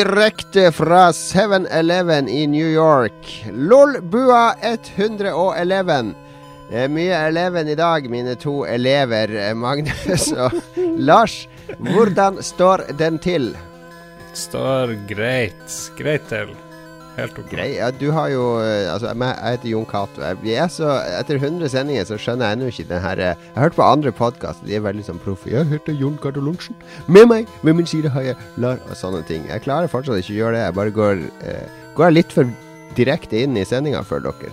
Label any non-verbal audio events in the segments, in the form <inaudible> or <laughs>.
Direkte fra 7-Eleven i New York. LOL-bua 111. Det er mye Eleven i dag, mine to elever, Magnus <laughs> og Lars. Hvordan står den til? Står greit. Greit til. Helt ok. Grei, ja, du har jo eh, Altså, jeg heter Jon Cato. Jeg- Vi er så Etter 100 sendinger så skjønner jeg ennå ikke den her eh, Jeg har hørt på andre podkaster, de er veldig sånn proffe. Jeg heter Jon Cato Lorentzen. Med meg ved min side har jeg Lar og sånne ting. Jeg klarer fortsatt ikke å gjøre det. Jeg bare går eh, Går jeg litt for direkte inn i sendinga for dere.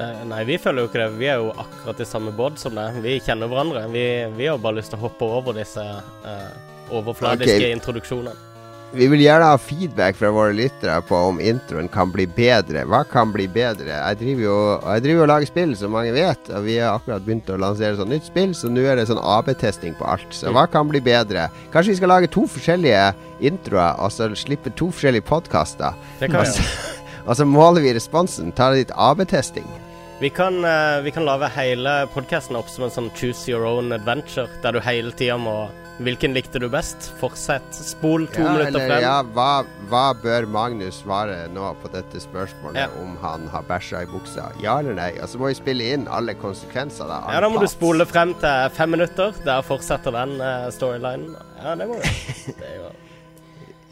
Eh, nei, vi føler jo ikke det. Vi er jo akkurat i samme båt som det. Vi kjenner hverandre. Vi, vi har bare lyst til å hoppe over disse uh, overfladiske okay. introduksjonene. Vi vil gjerne ha feedback fra våre lyttere på om introen kan bli bedre. Hva kan bli bedre? Jeg driver jo jeg driver og lager spill, som mange vet. Og vi har akkurat begynt å lansere sånn nytt spill, så nå er det sånn AB-testing på alt. Så hva kan bli bedre? Kanskje vi skal lage to forskjellige introer, og så slippe to forskjellige podkaster. Og så, <laughs> og så måler vi responsen. Ta litt AB-testing. Vi kan, eh, vi kan lage hele podkasten opp som en sånn choose your own adventure, der du hele tida må Hvilken likte du best? Fortsett. Spol to Ja, minutter eller frem. ja, hva, hva bør Magnus svare nå på dette spørsmålet Ja. om han har bæsja i buksa? Ja eller nei? Og så må vi spille inn alle konsekvenser. Da, Ja, da må du spole frem til fem minutter. Der fortsetter den eh, storylinen. Ja, det må du. <laughs> Det er jo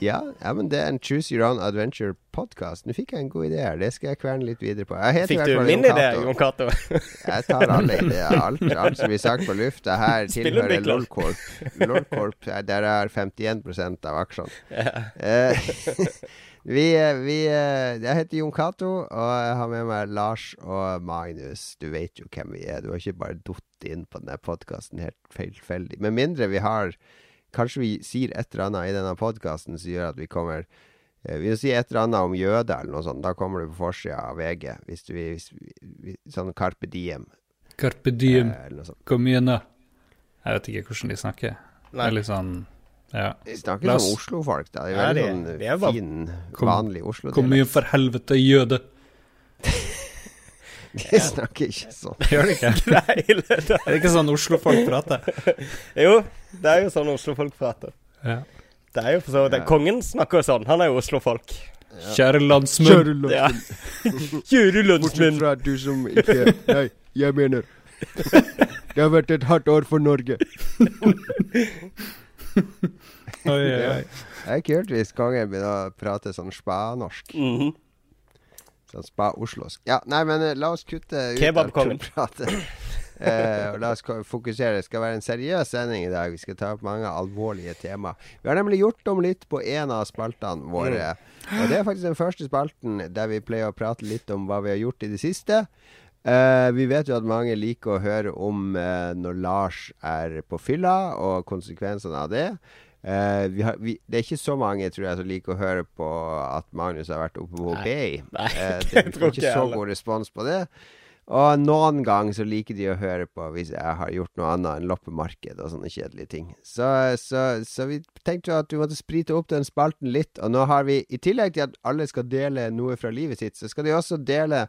Ja, ja, men det er en Choose Your Own Adventure-podkast. Nå fikk jeg en god idé her. Det skal jeg kverne litt videre på. Jeg heter Fikk du min idé, Jon Cato? Jeg tar alle ideer. Alt, alt som blir sagt på lufta her, <laughs> tilhører. LOLcorp. LOLcorp, der der er 51 av aksjene. Ja. Eh, <laughs> vi, eh, vi eh, Jeg heter Jon Cato, og jeg har med meg Lars og Magnus. Du vet jo hvem vi er. Du har ikke bare datt inn på denne podkasten helt feilfeldig. Med mindre vi har Kanskje vi sier et eller annet i denne podkasten som gjør at vi kommer eh, Vi vil si et eller annet om jøder eller noe sånt. Da kommer du på forsida av VG. Hvis du vil hvis Sånn Carpe Diem. Carpe eh, diem, eller kom igjen, da. Jeg vet ikke hvordan de snakker. Det er litt sånn Ja. De snakker La som Oslo-folk, da. De er Ja, veldig de- sånn er fin, vanlig Oslo-dialekt. igjen, for helvete, jøde. <laughs> <laughs> De snakker ikke sånn. Gjør <laughs> det ikke? <laughs> Er det ikke sånn Oslo-folk prater? Jo, det er jo sånn Oslo-folk prater. Ja. Det er jo for så vidt Kongen snakker jo sånn. Han er jo Oslo-folk. Kjære landsmenn. Ja. Kjære Bortsett landsmenn. fra du som ikke Nei, jeg mener Det har vært et hardt år for Norge. Oi, oi, oi. Det er kult hvis kongen begynner å prate sånn spa-norsk. Mhm. Sånn spa-oslosk. Ja, nei, men eh, la oss kutte ut Kebabkongen. <laughs> Eh, og la oss fokusere. Det skal være en seriøs sending i dag. Vi skal ta opp mange alvorlige tema. Vi har nemlig gjort om litt på en av spaltene våre. Og det er faktisk den første spalten der vi pleier å prate litt om hva vi har gjort i det siste. Uh, vi vet jo at mange liker å høre om uh, når Lars er på fylla, og konsekvensene av det. Eh, vi har, vi, det er ikke så mange tror jeg som liker å høre på at Magnus har vært oppe på. Bay. Nei, Eh, <laughs> det er ikke så god respons på det. Og noen gang så liker de å høre på hvis jeg har gjort noe annet enn loppemarked og sånne kjedelige ting. Så, så, så vi tenkte jo at vi måtte sprite opp den spalten litt. Og nå har vi, i tillegg til at alle skal dele noe fra livet sitt, så skal de også dele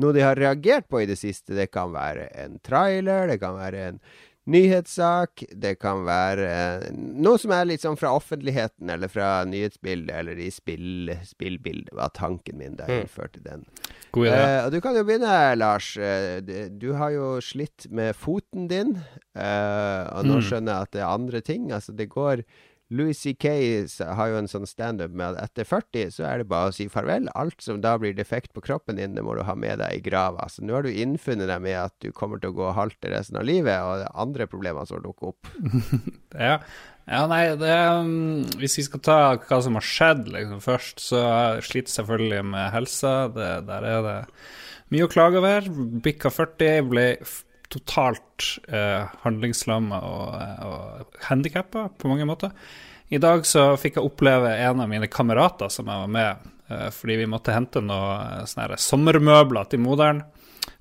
noe de har reagert på i det siste. Det kan være en trailer, det kan være en nyhetssak, det kan være eh, noe som er litt sånn fra offentligheten, eller fra nyhetsbildet, eller i spill, spillbildet, var tanken min da jeg Mm. innførte den. God idé. Eh, og du kan jo begynne, Lars. Eh, du, du har jo slitt med foten din, eh, og nå Mm. skjønner jeg at det er andre ting. Altså, det går Louis C.K. har jo en sånn standup med at etter 40 så er det bare å si farvel. Alt som da blir defekt på kroppen din, det må du ha med deg i grava. Så nå har du innfunnet deg med at du kommer til å gå halte resten av livet, og det er andre problemer som dukker opp. <laughs> Ja. ja, nei, det um, Hvis vi skal ta hva som har skjedd liksom, først, så sliter jeg selvfølgelig med helsa. Det, der er det mye å klage over. Bikka 40, ble totalt eh, handlingslamma og, og handikappa på mange måter. I dag så fikk jeg oppleve en av mine kamerater som jeg var med, eh, fordi vi måtte hente noen sånne sommermøbler til moderen.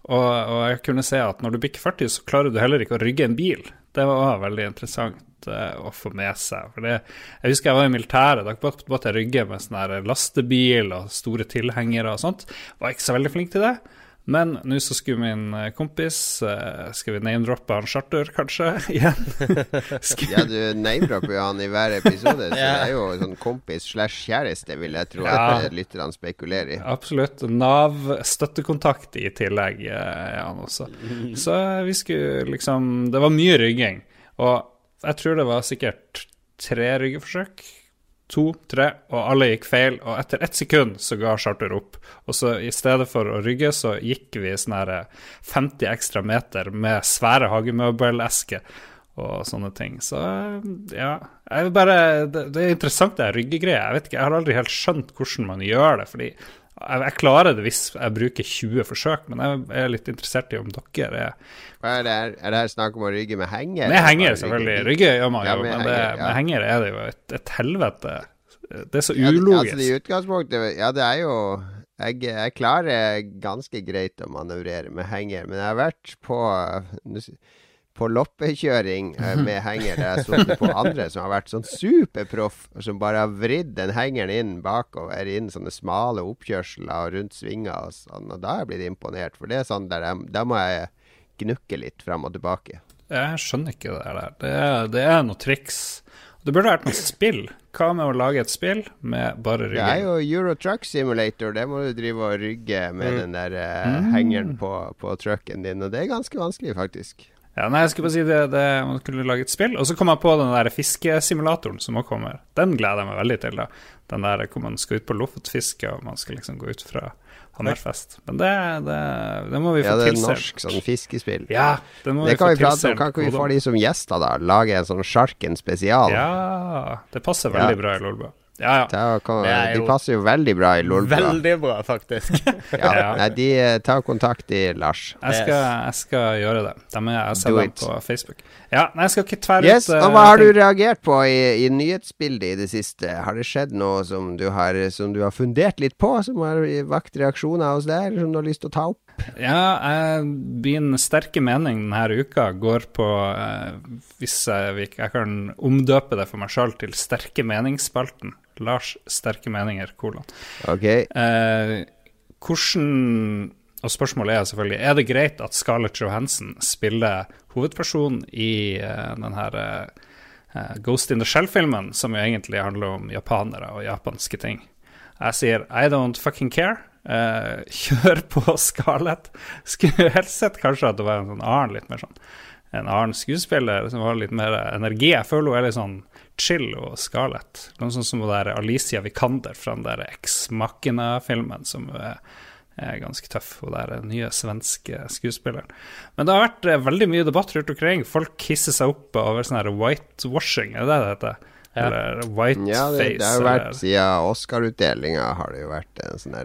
Og, og jeg kunne se at når du bikker 40, så klarer du heller ikke å rygge en bil. Det var også veldig interessant eh, å få med seg. For jeg husker jeg var i militæret. Da måtte jeg rygge med sånn lastebil og store tilhengere og sånt. Var ikke så veldig flink til det. Men nå så skulle min eh, kompis uh, Skal vi name-droppe han Charter, kanskje? <laughs> Igjen? ja, du name-dropper jo han i hver episode, så <laughs> det er jo sånn kompis slash kjæreste, vil jeg tro ja. at lytterne spekulerer i. Absolutt. Nav-støttekontakt i tillegg er han også. <laughs> Så vi skulle liksom Det var mye rygging. Og jeg tror det var sikkert tre ryggeforsøk to, tre, og alle gikk feil. Og etter ett sekund så ga charter opp. Og så i stedet for å rygge, så gikk vi sånn her 50 eh, ekstra meter med svære hagemøbelesker og sånne ting. Så ja jeg bare, det, det er interessant, det ryggegreia. Jeg vet ikke, jeg har aldri helt skjønt hvordan man gjør det. fordi jeg, jeg, klarer det hvis jeg bruker 20 forsøk, men jeg er litt interessert i om dere er Hva er det her, er det her snakk om å rygge med henger? Med henger, selvfølgelig. Rygge gjør man jo, ja, men henger, det, ja. med henger er det jo et, et helvete. Det er så ulogisk. Ja, altså, I utgangspunktet, ja, det er jo jeg, jeg, klarer ganske greit å manøvrere med henger, men jeg har vært på på loppekjøring eh, med henger jeg har sittet på andre som har vært sånn superproff, og som bare har vridd den hengeren inn bakover inn sånne smale oppkjørsler og rundt svinger og sånn, og da har jeg blitt imponert. For det er sånn der jeg, da må jeg gnukke litt fram og tilbake. Jeg skjønner ikke det der. Det er, det er noe triks. Det burde vært noe spill. Hva med å lage et spill med bare rygging? Det er jo Euro Truck Simulator. Det må du drive og rygge med mm. den der uh, hengeren på, på trucken din. Og det er ganske vanskelig, faktisk. Ja, nei, jeg skulle bare si det, det man kunne lage et spill. Og så kom jeg på den der fiskesimulatoren som også kommer. Den gleder jeg meg veldig til. da Den der hvor man skal ut på lofotfiske, og man skal liksom gå ut fra Hammerfest. Men det, det, det må vi få tilsendt. Ja, det er tilsendt. norsk sånn fiskespill. Ja, det må vi få vi prate om. Kan ikke vi få de som gjester, da? Lage en sånn Sjarken spesial? Ja, det passer veldig ja. bra i Lolbua. Ja, ja. Kom, de passer jo veldig bra i Lolbua. Veldig bra, faktisk. <laughs> ja, nei, de eh, tar kontakt i Lars. Jeg skal, jeg skal gjøre det. De er, jeg ser dem på Facebook. Ja, nei, jeg skal ikke tverre yes, ut uh, og Hva har du reagert på i, i, nyhetsbildet i det siste? Har det skjedd noe som du har, som du har fundert litt på, som har vakt reaksjoner hos deg, eller som du har lyst til å ta opp? Ja, jeg, min sterke mening denne uka går på uh, Hvis jeg, jeg, kan omdøpe det for meg sjøl til Sterke meningsspalten. Lars sterke meninger, kolon. Ok. Eh, hvordan Og spørsmålet er selvfølgelig Er det greit at Scarlett Johansen spiller hovedperson i uh, den her uh, Ghost in the Shell-filmen, som jo egentlig handler om japanere og japanske ting? Jeg sier I don't fucking care. Uh, <laughs> kjør på Scarlett. Skulle helst sett kanskje at det var en sånn annen, litt mer sånn en annen skuespiller som har litt mer energi. Jeg føler hun er litt sånn chill og Scarlett. Noe sånn som der Alicia Vikander fra den der Ex Machina-filmen, som er, er, ganske tøff. Hun der er nye svenske skuespilleren. Men det har vært eh, veldig mye debatt rundt omkring. Folk hisser seg opp over sånn her whitewashing, er det det heter? Ja. Eller whiteface. Ja, det, det har jo vært siden Oscar-utdelinga har det jo vært en sånn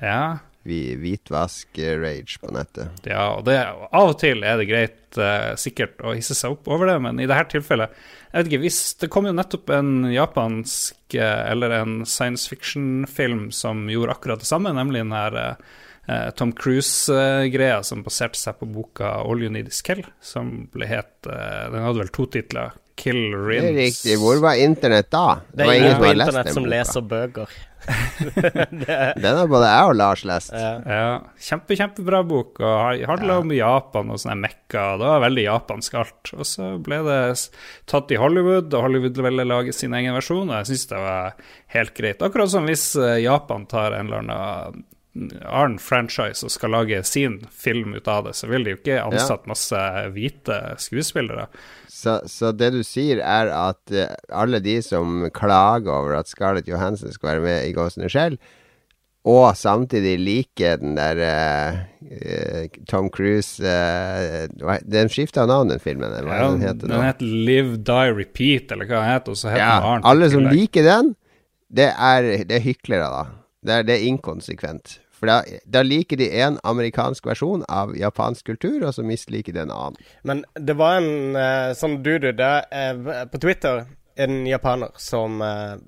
der uh, ja hvitvask-rage på nettet. Ja, og det, av og til er det greit uh, sikkert å hisse seg opp over det, men i dette tilfellet jeg vet ikke, hvis Det kom jo nettopp en japansk uh, eller en science fiction-film som gjorde akkurat det samme, nemlig den her uh, Tom Cruise-greia som baserte seg på boka 'All You Need Is Kill', som ble het Den hadde vel to titler. Kill Rims. Det er riktig. Hvor var internett da? Det, det var ingen som har lest den boka. som leser bøker. Den har både jeg og Lars lest. Ja, ja. Kjempe, kjempebra bok. Og handla ja. om Japan og sånne mekka. Det var veldig japansk alt. Og så ble det tatt i Hollywood, og Hollywood ville lage sin egen versjon, og jeg syns det var helt greit. Akkurat som hvis eh, Japan tar en eller annen annen franchise og skal lage sin film ut av det, så vil de jo ikke ansatt masse hvite skuespillere. Så, så, det du sier, er at uh, alle de som klager over at Scarlett Johansen skal være med i Ghost in the Shell, og samtidig liker den der uh, Tom Cruise uh, Den skifta navn, den filmen. Hva ja, den heter den heter Live, Die, Repeat, eller hva den heter. Og så heter ja, den annet. Alle som liker den, det er, det er hyklere, da. Det er, det er inkonsekvent. For da, da, liker de en amerikansk versjon av japansk kultur, og så misliker de en annen. Men det var en uh, sånn dude der uh, på Twitter, en japaner, som uh,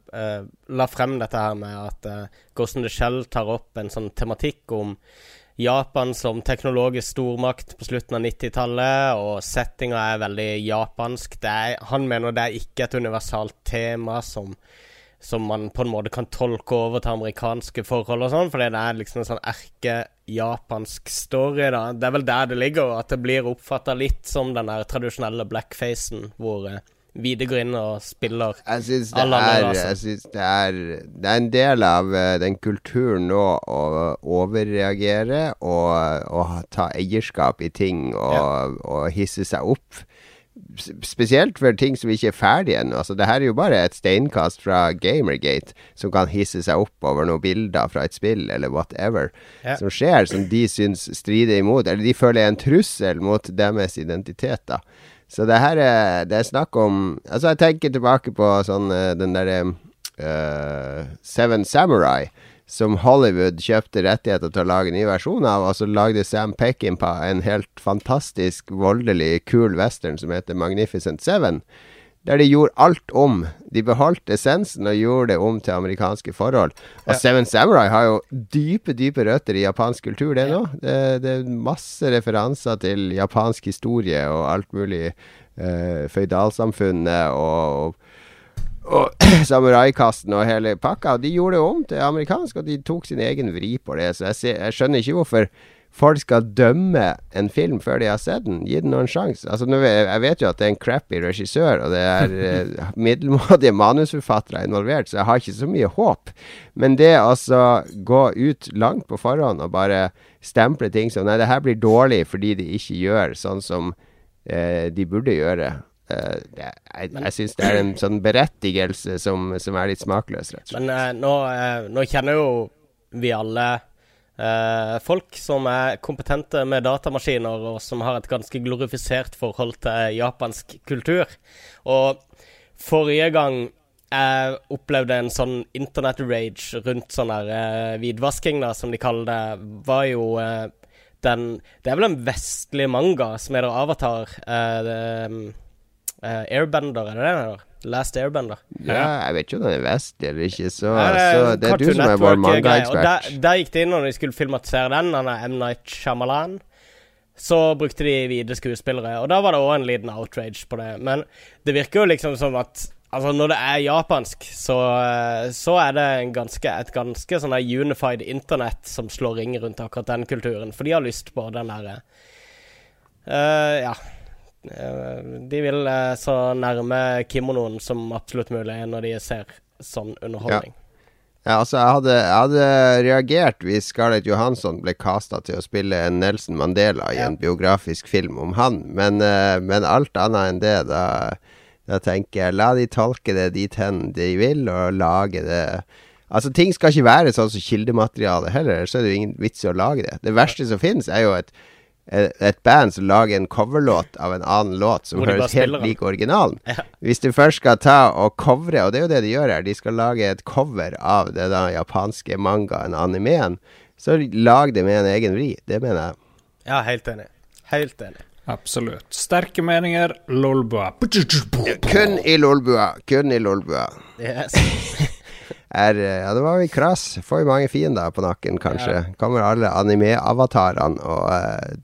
la frem dette her med at uh, Ghost Shell tar opp en sånn tematikk om Japan som teknologisk stormakt på slutten av 90-tallet, og settinga er veldig japansk. Er, han mener det er ikke et universalt tema som som man på en måte kan tolke over til amerikanske forhold og sånn, fordi det er liksom en sånn erke-japansk story, da. Det er vel der det ligger, at det blir oppfatta litt som den der tradisjonelle blackfacen, hvor eh, hvite går inn og spiller Jeg syns det, synes det, er, det er en del av uh, den kulturen nå å overreagere og, og ta eierskap i ting og, og hisse seg opp. Spesielt for ting som ikke er ferdige ennå. Altså, det her er jo bare et steinkast fra Gamergate som kan hisse seg opp over noen bilder fra et spill eller whatever Ja. som skjer, som de syns strider imot, eller de føler er en trussel mot deres identitet. da så det her er Det er snakk om Altså, jeg tenker tilbake på sånn eh, den derre uh, Seven Samurai, som Hollywood kjøpte rettigheter til å lage ny versjon av, og så lagde Sam Peckinpah en helt fantastisk voldelig kul western som heter Magnificent Seven. Der de gjorde alt om. De beholdt essensen og gjorde det om til amerikanske forhold. Og Ja. Seven Samurai har jo dype, dype røtter i japansk kultur, det nå. Det, det er masse referanser til japansk historie og alt mulig. Uh, Føydalsamfunnet og, og <clears throat> samuraikasten og hele pakka. De gjorde det om til amerikansk, og de tok sin egen vri på det. Så jeg, ser, jeg skjønner ikke hvorfor folk skal dømme en film før de har sett den. Gi den noen sjanse. Altså, jeg vet jo at det er en crappy regissør, og det er <laughs> eh, middelmådige manusforfattere involvert, så jeg har ikke så mye håp. Men det altså gå ut langt på forhånd og bare stemple ting som Nei, det her blir dårlig fordi de ikke gjør sånn som eh, de burde gjøre. Eh, det, jeg jeg syns det er en sånn berettigelse som, som er litt smakløs, rett og slett. Men uh, nå, uh, nå kjenner jo vi alle eh, folk som er kompetente med datamaskiner, og som har et ganske glorifisert forhold til japansk kultur. Og forrige gang jeg opplevde en sånn internett-rage rundt sånn der eh, hvitvasking, da, som de kaller det, var jo eh, den Det er vel en vestlig manga som heter Avatar. Uh, det, eh, Airbender, er det det den heter? Last Airbender. Ja, jeg vet ikke om den er vestlig eller ikke, så, Nei, så det er du som er vår mangaekspert. der, der gikk det inn når de skulle filmatisere den, han er M. Night Shyamalan. Så brukte de hvite skuespillere, og da var det òg en liten outrage på det. Men det virker jo liksom som at Altså, når det er japansk, så, eh, så er det en ganske, et ganske sånn unified internett som slår ring rundt akkurat den kulturen. For de har lyst på den derre uh, Ja. Eh, de vil eh, så nærme kimonoen som absolutt mulig når de ser sånn underholdning. Ja, altså, jeg hadde, jeg hadde reagert hvis Scarlett Johansson ble casta til å spille en Nelson Mandela i Ja. en biografisk film om han, men, eh, men alt annet enn det, da, da tenker jeg la de tolke det dit hen de vil, og lage det Altså, ting skal ikke være sånn som kildemateriale heller, ellers er det jo ingen vits i å lage det. Det verste som finnes, er jo et, et, band som lager en coverlåt av en annen låt som høres helt lik originalen. Ja. Hvis du først skal ta og covre, og det er jo det de gjør her, de skal lage et cover av det da japanske mangaen, animeen, så lag det med en egen vri. Det mener jeg. Ja, helt enig. Helt enig. Absolutt. Sterke meninger, lolbua. Kun i Lolbua. Kun i Lolbua. Yes. <laughs> Er, eh, ja, det var vi krass. Får vi mange fiender på nakken, kanskje. Kommer alle anime-avatarene og eh,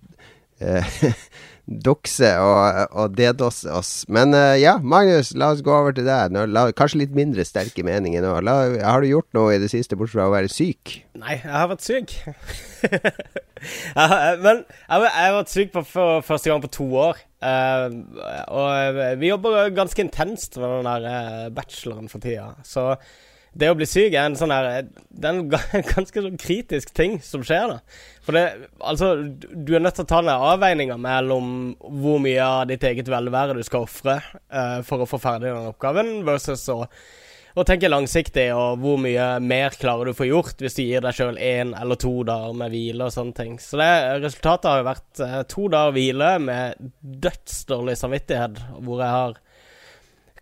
eh, <laughs> dukse og, og dedosse oss. Men eh, ja, Magnus, la oss gå over til deg. Nå, la, kanskje litt mindre sterke meninger nå. La, har du gjort noe i det siste, bortsett fra å være syk? Nei, jeg har vært syk. <laughs> Men jeg har vært syk på, for første gang på to år. Eh, og vi jobber ganske intenst med den der bacheloren for tida. Så det å bli syk er en sånn her Det er <laughs> en ganske sånn kritisk ting som skjer, da. For det Altså, du er nødt til å ta den avveininga mellom hvor mye av ditt eget velvære du skal ofre uh, for å få ferdig den oppgaven, versus å å tenke langsiktig, og hvor mye mer klarer du å få gjort hvis du gir deg sjøl én eller to dager med hvile og sånne ting. Så det, resultatet har jo vært uh, to dager hvile med dødsdårlig samvittighet, hvor jeg har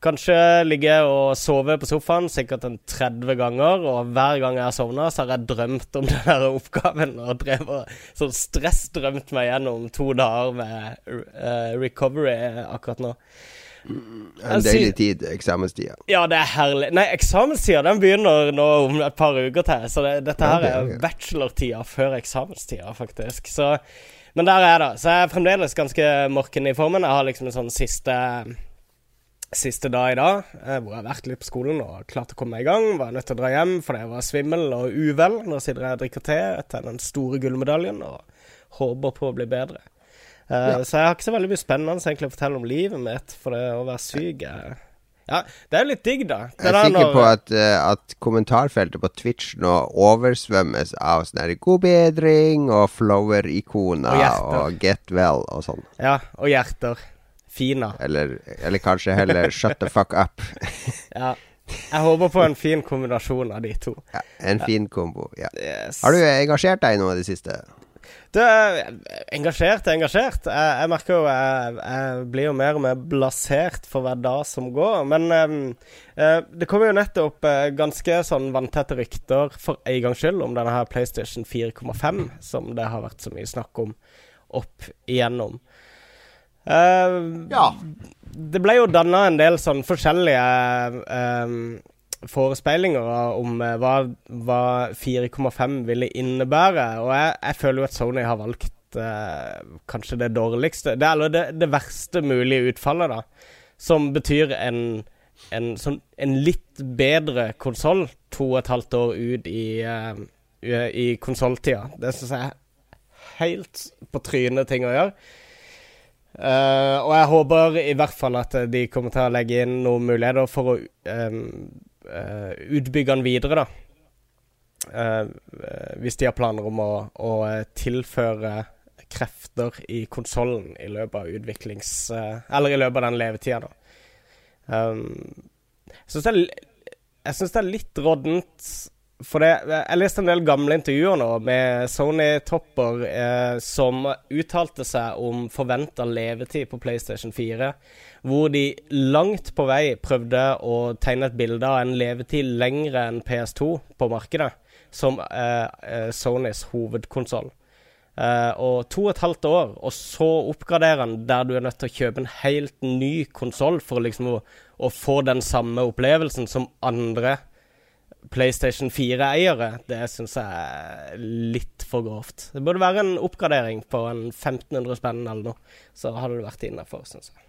kanskje ligge og sove på sofaen sikkert en 30 ganger, og hver gang jeg har sovna, så har jeg drømt om <laughs> den der oppgaven og drevet sånn stressdrømt meg gjennom to dager med uh, recovery akkurat nå. En Jeg deilig tid, eksamenstida. Ja, det er herlig. Nei, eksamenstida den begynner nå om et par uker til. Så det, dette her er bachelortida før eksamenstida, faktisk. Så, men der er jeg, da. Så jeg er fremdeles ganske morken i formen. Jeg har liksom en sånn siste siste dag i dag, eh, hvor jeg har vært litt på skolen og klart å komme meg i gang. Var nødt til å dra hjem fordi jeg var svimmel og uvel. Nå sitter jeg og drikker te etter den store gullmedaljen og håper på å bli bedre. Eh, Ja. Så jeg har ikke så veldig mye spennende egentlig å fortelle om livet mitt, for det å være syk er Ja, det er jo litt digg, da. Det Jeg er sikker på at, uh, at kommentarfeltet på Twitch nå oversvømmes av sånn her 'god bedring' og flower-ikoner Og og, 'get well' og sånn. Ja, og hjerter. Fina. Eller, eller kanskje heller 'shut the fuck up'. <laughs> Ja. Jeg håper på en fin kombinasjon av de to. Ja, en fin kombo. Ja. Yes. Har du engasjert deg i noe i det siste? Du er engasjert er engasjert. Jeg, jeg merker jo jeg, jeg blir jo mer og mer blasert for hver dag som går. Men um, uh, det kommer jo nettopp uh, ganske sånn vanntette rykter for en gangs skyld om denne her PlayStation 4,5, som det har vært så mye snakk om opp igjennom. Eh, Ja. det ble jo danna en del sånn forskjellige eh, forespeilinger om eh, hva, hva 4,5 ville innebære. Og jeg, jeg føler jo at Sony har valgt eh, kanskje det dårligste det, Eller det, det verste mulige utfallet, da. Som betyr en, en, sånn, en litt bedre konsoll to og et halvt år ut i, uh, i konsolltida. Det syns jeg er helt på trynet ting å gjøre. Eh, og jeg håper i hvert fall at de kommer til å legge inn noen muligheter for å um, uh, utbygge den videre, da. Uh, hvis de har planer om å, å tilføre krefter i konsollen i løpet av utviklings... eller i løpet av den levetida, da. Um, jeg syns det, det er litt råddent for det, Jeg leste en del gamle intervjuer nå med Sony-topper eh, som uttalte seg om forventa levetid på PlayStation 4, hvor de langt på vei prøvde å tegne et bilde av en levetid lengre enn PS2 på markedet, som eh, eh, Sonys hovedkonsoll. Eh, og to og et halvt år, og så oppgradere den der du er nødt til å kjøpe en helt ny konsoll for liksom å, å få den samme opplevelsen som andre PlayStation 4-eiere, det syns jeg er litt for grovt. Det burde være en oppgradering på en 1500 spenn eller noe. Så hadde det vært innafor, syns jeg.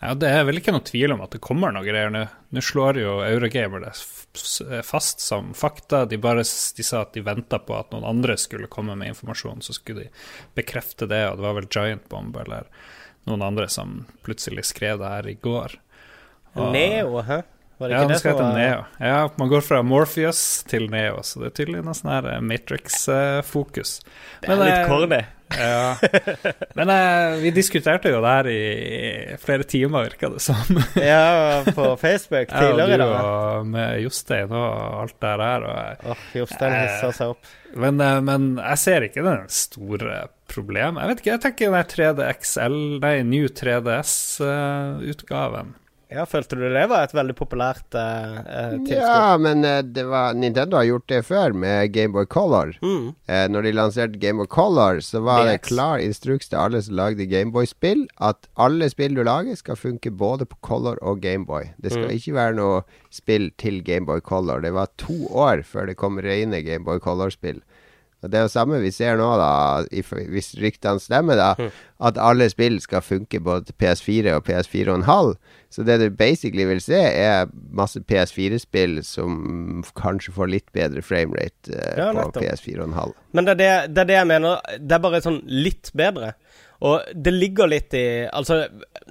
Ja, Det er vel ikke noe tvil om at det kommer noe greier nå. Nå slår jo Eurogamer det fast som fakta. De bare de sa at de venta på at noen andre skulle komme med informasjon, så skulle de bekrefte det. Og det var vel Giant Bomb eller noen andre som plutselig skrev det her i går. Og- Neo, hæ? Var det Ja, ikke det som var Neo. Ja, man går fra Morpheus til Neo, så det er tydelig noe sånn her Matrix-fokus. Det er litt corny. Ja. Men eh, vi diskuterte jo det her i flere timer, virka det som. <laughs> Ja, på Facebook <laughs> og tidligere i du Ja, og med Jostein og alt det der. Og oh, Åh, Jostein hissa seg opp. men, eh, men jeg ser ikke det store problemet. Jeg vet ikke, jeg tenker den 3DXL, nei, New 3DS-utgaven. Ja, Følte du det var et veldig populært eh, eh, tilskudd? Ja, men eh, det var, Nintendo har gjort det før med Gameboy Color. Mm. Eh, når de lanserte Gameboy Color, så var det DX. klar instruks til alle som lagde Gameboy-spill, at alle spill du lager, skal funke både på Color og Gameboy. Det skal Mm. ikke være noe spill til Gameboy Color. Det var to år før det kom rene Gameboy Color-spill. Og Det er jo samme vi ser nå, da, hvis ryktene stemmer, da, Mm. at alle spill skal funke både til PS4 og PS4,5. Så det du basically vil se, er masse PS4-spill som kanskje får litt bedre framerate eh, Ja, på. PS4,5. Men det er det, det er det jeg mener. Det er bare sånn litt bedre. Og det ligger litt i Altså,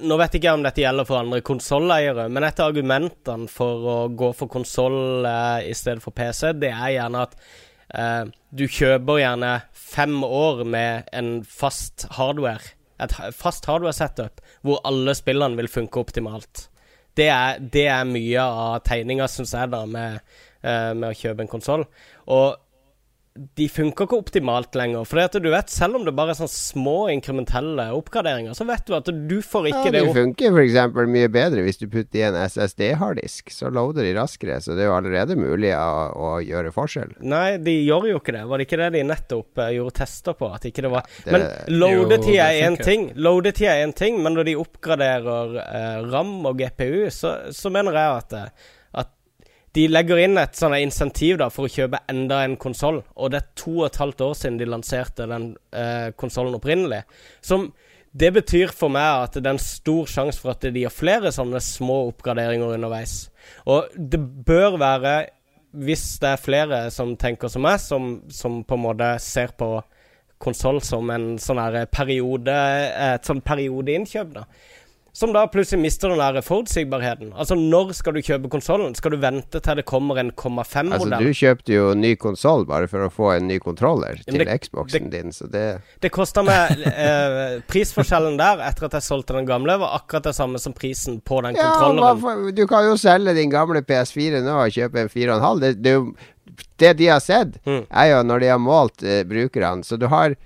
nå vet ikke jeg om dette gjelder for andre konsolleiere, men et av argumentene for å gå for konsoll eh, i stedet for PC, det er gjerne at eh, du kjøper gjerne fem år med en fast hardware. Et fast hardware-setup hvor alle spillene vil funke optimalt. Det er, det er mye av tegninga, syns jeg, da, med, eh, med å kjøpe en konsoll. Og de funker ikke optimalt lenger. For at du vet, selv om det bare er sånne små inkrementelle oppgraderinger, så vet du at du får ikke Ja, det det opp. funker f.eks. mye bedre hvis du putter i en SSD-harddisk. Så loader de raskere, så det er jo allerede mulig å, å gjøre forskjell. Nei, de gjør jo ikke det. Var det ikke det de nettopp eh, gjorde tester på? At ikke det var det- Men loadetid er én ting, Loadetid er en ting, men når de oppgraderer eh, RAM og GPU, så, så mener jeg at, eh, de legger inn et sånn insentiv da for å kjøpe enda en konsoll, og det er to og et halvt år siden de lanserte den eh, konsollen opprinnelig. Som Det betyr for meg at det er en stor sjanse for at de gjør flere sånne små oppgraderinger underveis. Og det bør være, hvis det er flere som tenker som meg, som, som på en måte ser på konsoll som en sånn periode, et sånn periodeinnkjøp, da som da plutselig mister den der forutsigbarheten. Altså, når skal du kjøpe konsollen? Skal du vente til det kommer en 0,5-modell? Altså, du kjøpte jo ny konsoll bare for å få en ny kontroller til det, Xboxen din, så det Det kosta meg eh, Prisforskjellen der, etter at jeg solgte den gamle, var akkurat det samme som prisen på den ja, kontrolleren. du kan jo selge din gamle PS4 nå og kjøpe en 4,5. Det, det, det, de har sett, mm. er jo når de har målt eh, brukerne. Så du har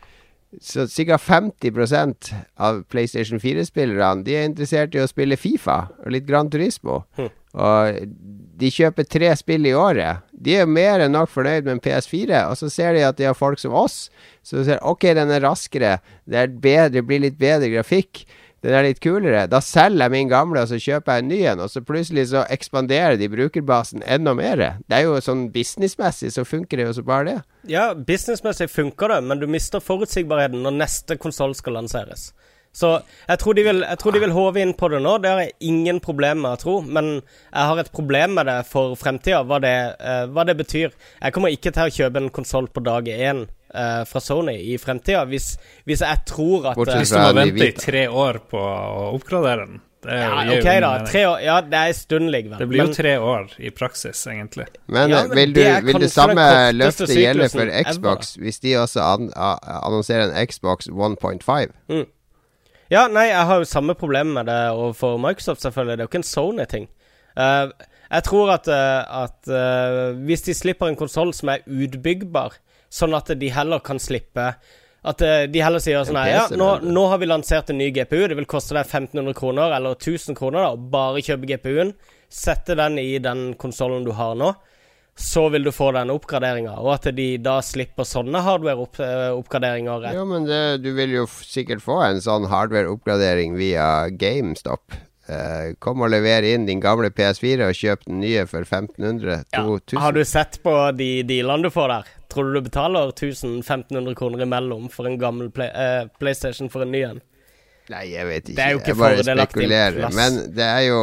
så ca. 50% av PlayStation 4-spillerne De er interessert i å spille Fifa og litt Gran Turismo. Hm. Og de kjøper tre spill i året. De er mer enn nok fornøyd med en PS4. Og så ser de at de har folk som oss, så de ser OK, den er raskere, det, er bedre, det blir litt bedre grafikk den er litt kulere. Da selger jeg min gamle, og så kjøper jeg en ny en. Og så plutselig så ekspanderer de brukerbasen enda mer. Det er jo sånn businessmessig så funker det jo så bare det. Ja, businessmessig funker det, men du mister forutsigbarheten når neste konsoll skal lanseres. Så jeg tror, de vil, jeg tror de vil håve inn på det nå. Det har jeg ingen problemer med å tro. Men jeg har et problem med det for fremtida, hva, uh, hva, det betyr. Jeg kommer ikke til å kjøpe en konsoll på dag én uh, fra Sony i fremtida, hvis, hvis, jeg tror at Bortsett Hvis du må vente i tre år på å oppgradere den. Det ja, ok da, tre år, ja, det er en stund likevel. Det blir jo tre år i praksis, egentlig. Men, ja, men vil, du, det vil det samme løftet gjelde for Xbox, ever. hvis de også an, annonserer en Xbox 1.5? Mm. Ja, nei, jeg har jo samme problem med det overfor Microsoft, selvfølgelig. Det er jo ikke en Sony-ting. Uh, jeg tror at, uh, at uh, hvis de slipper en konsoll som er utbyggbar, sånn at de heller kan slippe At eh, de heller sier sånn her Ja, nå, nå, har vi lansert en ny GPU. Det vil koste deg 1500 kroner eller 1000 kroner da, å bare kjøpe GPU-en. Sette den i den konsollen du har nå. Så vil du få den oppgraderinga, og at de da slipper sånne hardware-oppgraderinger. Eh, ja, men det, du vil jo sikkert få en sånn hardware-oppgradering via GameStop. Uh, kom og lever inn din gamle PS4 og kjøp den nye for 1500-2000. Ja. Har du sett på de dealene du får der? Tror du du betaler 1500 kroner imellom for en gammel play, eh, PlayStation for en ny en? Nei, jeg vet ikke. Det er jo ikke jeg bare spekulerer. Men det er jo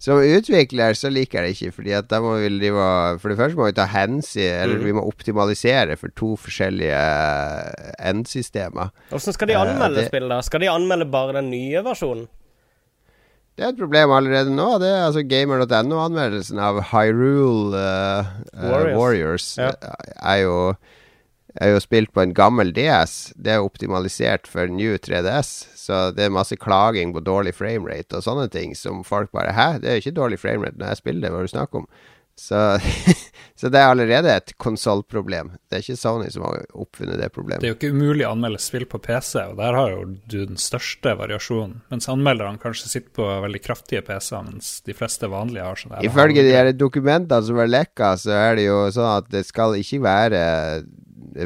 Som utvikler så liker jeg det ikke, fordi at da må vi drive For det første må vi ta hensyn Eller mm. vi må optimalisere for to forskjellige eh, endsystemer. Hvordan skal de anmelde uh, det, spill, da? Skal de anmelde bare den nye versjonen? Det er et problem allerede nå. Det er altså Gamer.no-anmeldelsen av Hyrule uh, Warriors, Warriors ja. er, jo, er jo spilt på en gammel DS. Det er optimalisert for new 3DS, så det er masse klaging på dårlig framerate og sånne ting som folk bare Hæ, det er jo ikke dårlig framerate når jeg spiller det, hva er det du snakker om? Så, <laughs> så, det er allerede et konsollproblem. Det er ikke Sony som har oppfunnet det problemet. Det er jo ikke umulig å anmelde spill på PC, og der har jo du den største variasjonen. Mens anmelderne kanskje sitter på veldig kraftige PC-er, mens de fleste vanlige har sånn Ifølge de her dokumentene som er lekka, så er det jo sånn at det skal ikke være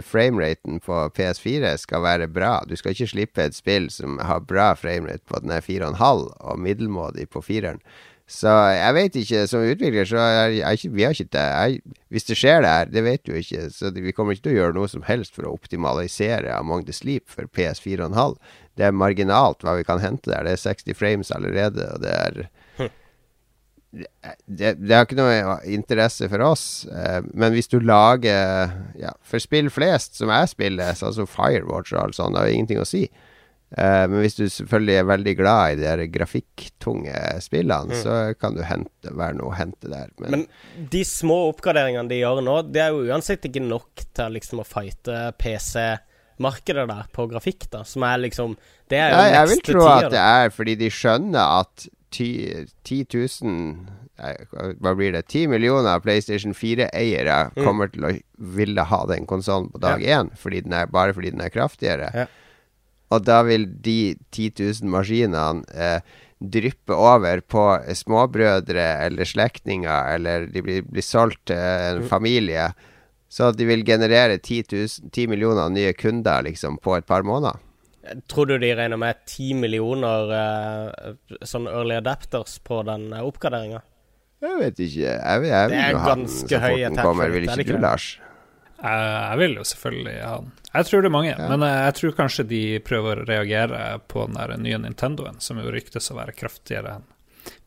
Frameraten på PS4 skal være bra. Du skal ikke slippe et spill som har bra framerate på den er 4,5 og middelmådig på 4-eren. Så jeg vet ikke. Som utvikler så er jeg ikke Vi har ikke det. Jeg, hvis det skjer der, det vet du ikke. Så vi kommer ikke til å gjøre noe som helst for å optimalisere Among the Sleep for PS4,5. Det er marginalt hva vi kan hente der. Det er 60 frames allerede, og det er hm. det, det, har ikke noe interesse for oss. Eh, men hvis du lager ja, For spill flest, som jeg spiller, sånn som Firewatch og alt sånt, har ingenting å si. Uh, men hvis du selvfølgelig er veldig glad i de grafikktunge spillene, mm. så kan du hente, være noe å hente der. Men, men, de små oppgraderingene de gjør nå, det er jo uansett ikke nok til liksom å fighte PC-markedet der på grafikk, da, som er liksom Det er jo ja, Jeg vil tro at det er fordi de skjønner at 10 000 hva blir det 10 millioner PlayStation 4-eiere mm. kommer til å ville ha den konsollen på dag én, ja. bare fordi den er kraftigere. Ja. Og da vil de 10 000 maskinene eh, dryppe over på småbrødre eller slektninger, eller de blir, blir solgt til en mm. familie. Så de vil generere 10, 000, 10 millioner nye kunder liksom på et par måneder. Tror du de regner med 10 millioner eh, sånn early adapters på den uh, oppgraderinga? Jeg vet ikke. Jeg, jeg, jeg det er ganske høye kommer, Vil ikke du, Lars? Jeg, jeg vil jo selvfølgelig ha den. Jeg tror det er mange, Ja. men jeg, jeg tror kanskje de prøver å reagere på den der nye Nintendoen, som jo ryktes å være kraftigere enn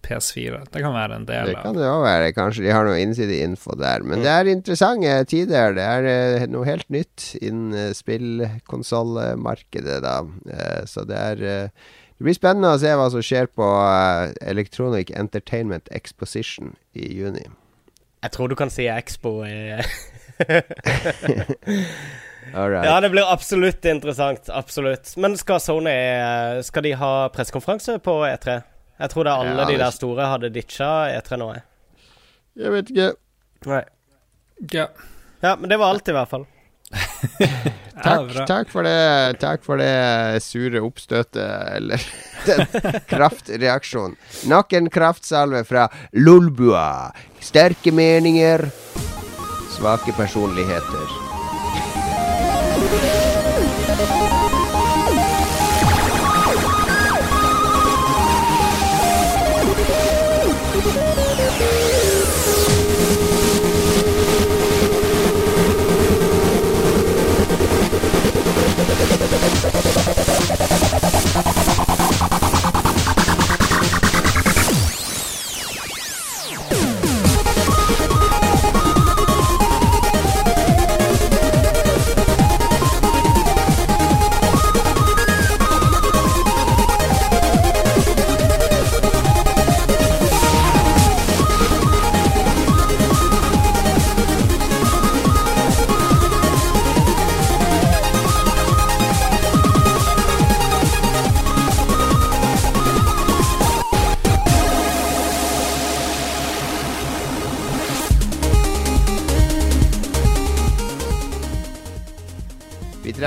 PS4. Det kan være en del av Det kan det òg være. Kanskje de har noe innsideinfo der. Men det er interessante tider. Det er eh, noe helt nytt innen uh, spillkonsollmarkedet, da. Eh, så det er eh, Det blir spennende å se hva som skjer på eh, Electronic Entertainment Exposition i juni. Jeg tror du kan si Expo <laughs> <laughs> right. Ja, det blir absolutt interessant. Absolutt. Men skal Sony eh, Skal de ha pressekonferanse på E3? Jeg tror det er alle Ja, de der store hadde ditcha E3 nå. jeg. Jeg vet ikke. Nei. Ja. Ja, men det var alt, i hvert fall. <laughs> Takk, takk for det Takk for det sure oppstøtet, eller <laughs> den kraftreaksjonen. Nok en kraftsalve fra Lolbua. Sterke meninger, svake personligheter.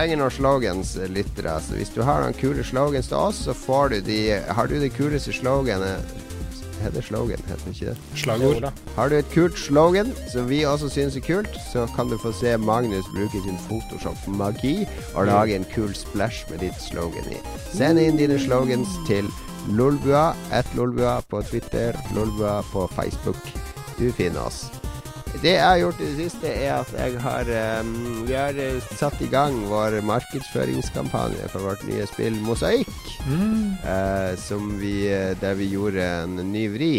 Trenger noen slogans, eh, lyttere. Så hvis du har noen kule slogans til oss, så får du de Har du det kuleste sloganet Heter det slogan, heter det ikke det? Slagord. Har du et kult slogan som vi også syns er kult, så kan du få se Magnus bruke sin Photoshop-magi og lage en kul splash med ditt slogan i. Send inn dine slogans til Lolbua, at Lolbua på Twitter, Lolbua på Facebook. Du finner oss. Det jeg har gjort i det siste, er at jeg har um, Vi har eh, satt i gang vår markedsføringskampanje for vårt nye spill Mosaikk. Mm. Uh, som vi, der vi gjorde en ny vri.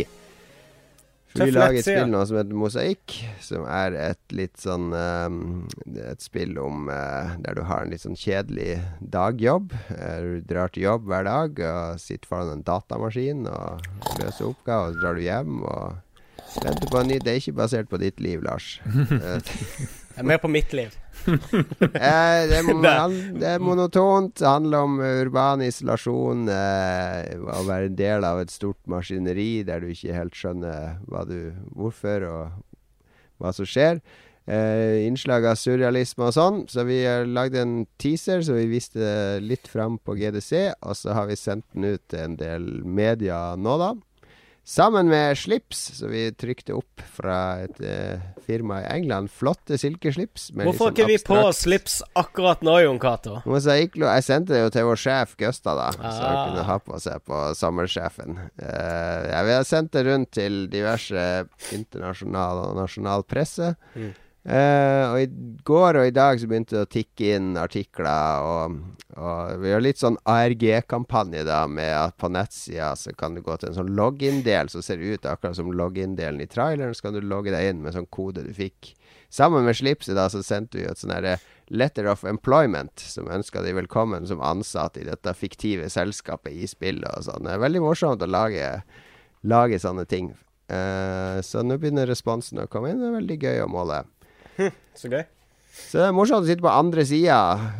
For vi lager et spill nå som heter Mosaikk, som er et litt sånn um, Et spill om uh, der du har en litt sånn kjedelig dagjobb. Uh, du drar til jobb hver dag og sitter foran en datamaskin og løser oppgaver, og så drar du hjem og venter på en ny Det er ikke basert på ditt liv, Lars. <laughs> det Jeg er mer på mitt liv. <laughs> Eh, det, er, Det- er monotont. Det handler om eh, urban isolasjon. Eh, å være en del av et stort maskineri der du ikke helt skjønner hva du, hvorfor og hva som skjer. Eh, innslag av surrealisme og sånn. Så vi har lagd en teaser så vi viste litt fram på GDC. Og så har vi sendt den ut til en del media nå, da. Sammen med slips, som vi trykte opp fra et eh, firma i England. Flotte silkeslips. med Hvorfor er sånn ikke vi på slips akkurat nå, Jon Cato? Jeg sendte det jo til vår sjef Gøsta, da, så han Ah. kunne ha på seg på sommersjefen. Eh, ja, vi har sendt det rundt til diverse internasjonal og nasjonal presse. Mm. Eh, og i går og i dag så begynte det å tikke inn artikler, og, og vi har litt sånn ARG-kampanje, da, med at på nettsida så kan du gå til en sånn login-del som ser ut akkurat som login-delen i traileren, så kan du logge deg inn med sånn kode du fikk. Sammen med slipset da, så sendte vi et sånn herre letter of employment, som ønska de velkommen som ansatt i dette fiktive selskapet i spillet og sånn. Det er veldig morsomt å lage, lage sånne ting. Uh, så nå begynner responsen å komme inn. Det er veldig gøy å måle. <laughs> Så gøy. Så det er morsomt å sitte på andre sida,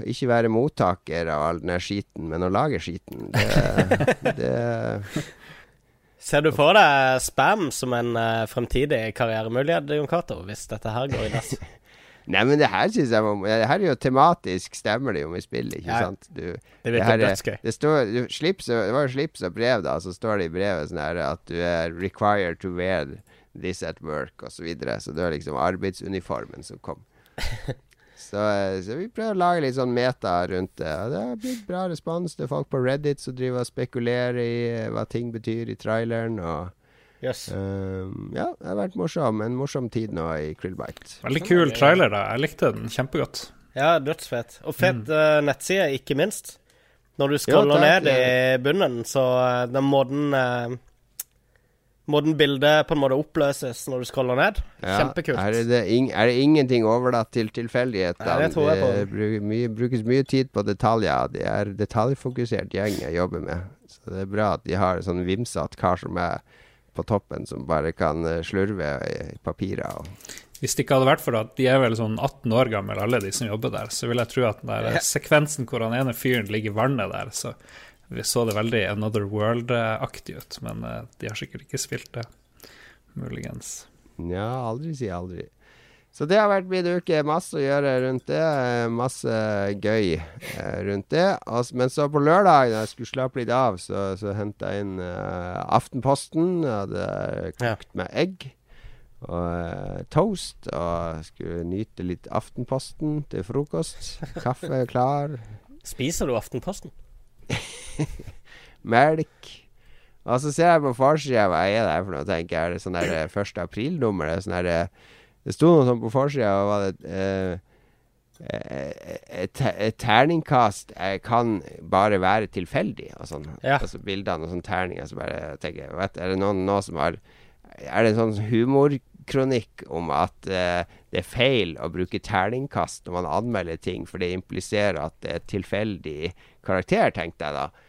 ikke være mottaker av all den skiten, men å lage skiten. Det, det Ser du for deg spam som en uh, fremtidig karrieremulighet, Jon Cato, hvis dette her går i dass? <laughs> Nei, men det her synes jeg var Det her er jo tematisk, stemmer det jo med spillet, ikke Ja. sant? Du, Det virker er- dødsgøy. Det, står, du, slips, det var jo slips og brev, da. Så står det i brevet sånn her at du er required to wear this at work, osv. Så, videre. så det var liksom arbeidsuniformen som kom. <laughs> Så, eh, så vi prøver å lage litt sånn meta rundt det. Og det har blitt bra respons. Det er folk på Reddit som driver og spekulerer i eh, hva ting betyr i traileren. Og yes. Um, ja, det har vært morsom. En morsom tid nå i Krillbite. Veldig kul trailer, da. Jeg likte den kjempegodt. Ja, dødsfett. Og fet Mm. uh, nettside, ikke minst. Når du scroller Ja, takk. ned i bunnen, så uh, den måten uh, Måten bildet på en måte oppløses når du scroller ned. Ja, Kjempekult. Er det, ing, er det ingenting overlatt til tilfeldighetene? Det tror jeg på. Det bru- mye, brukes mye tid på detaljer. Det er detaljfokusert gjeng jeg jobber med. Så det er bra at de har en sånn vimsete kar som er på toppen, som bare kan eh, slurve i papirer. Og Hvis det ikke hadde vært for at de er vel sånn 18 år gamle, alle de som jobber der, så vil jeg tro at den der Ja. sekvensen hvor han ene fyren ligger i vannet der, så vi så det veldig Another World-aktig ut. Men eh, de har sikkert ikke spilt det. Muligens. ja, aldri si aldri. Så det har vært min uke. Masse å gjøre rundt det. eh, Masse gøy eh, rundt det. Men så på lørdag, da jeg skulle slappe litt av, så, så henta jeg inn uh, Aftenposten. Hadde kokt Ja. med egg og uh, toast. Og skulle nyte litt Aftenposten til frokost. Kaffe klar. Spiser du Aftenposten? <laughs> Melk. Og så ser jeg på forsida hva er det her for noe, tenker jeg. Er det sånn der eh, 1. april-nummer? Det, sånn der, eh, det sto noe sånn på forsida, og var det eh, eh, et, et terningkast eh, kan bare være tilfeldig, og sånn. Ja. Altså bildene og sånn terninger. Så bare tenker jeg, vet, Er det noen nå som har Er det en sånn humorkronikk om at eh, det er feil å bruke terningkast når man anmelder ting, for det impliserer at det er tilfeldig karakter, tenkte jeg da.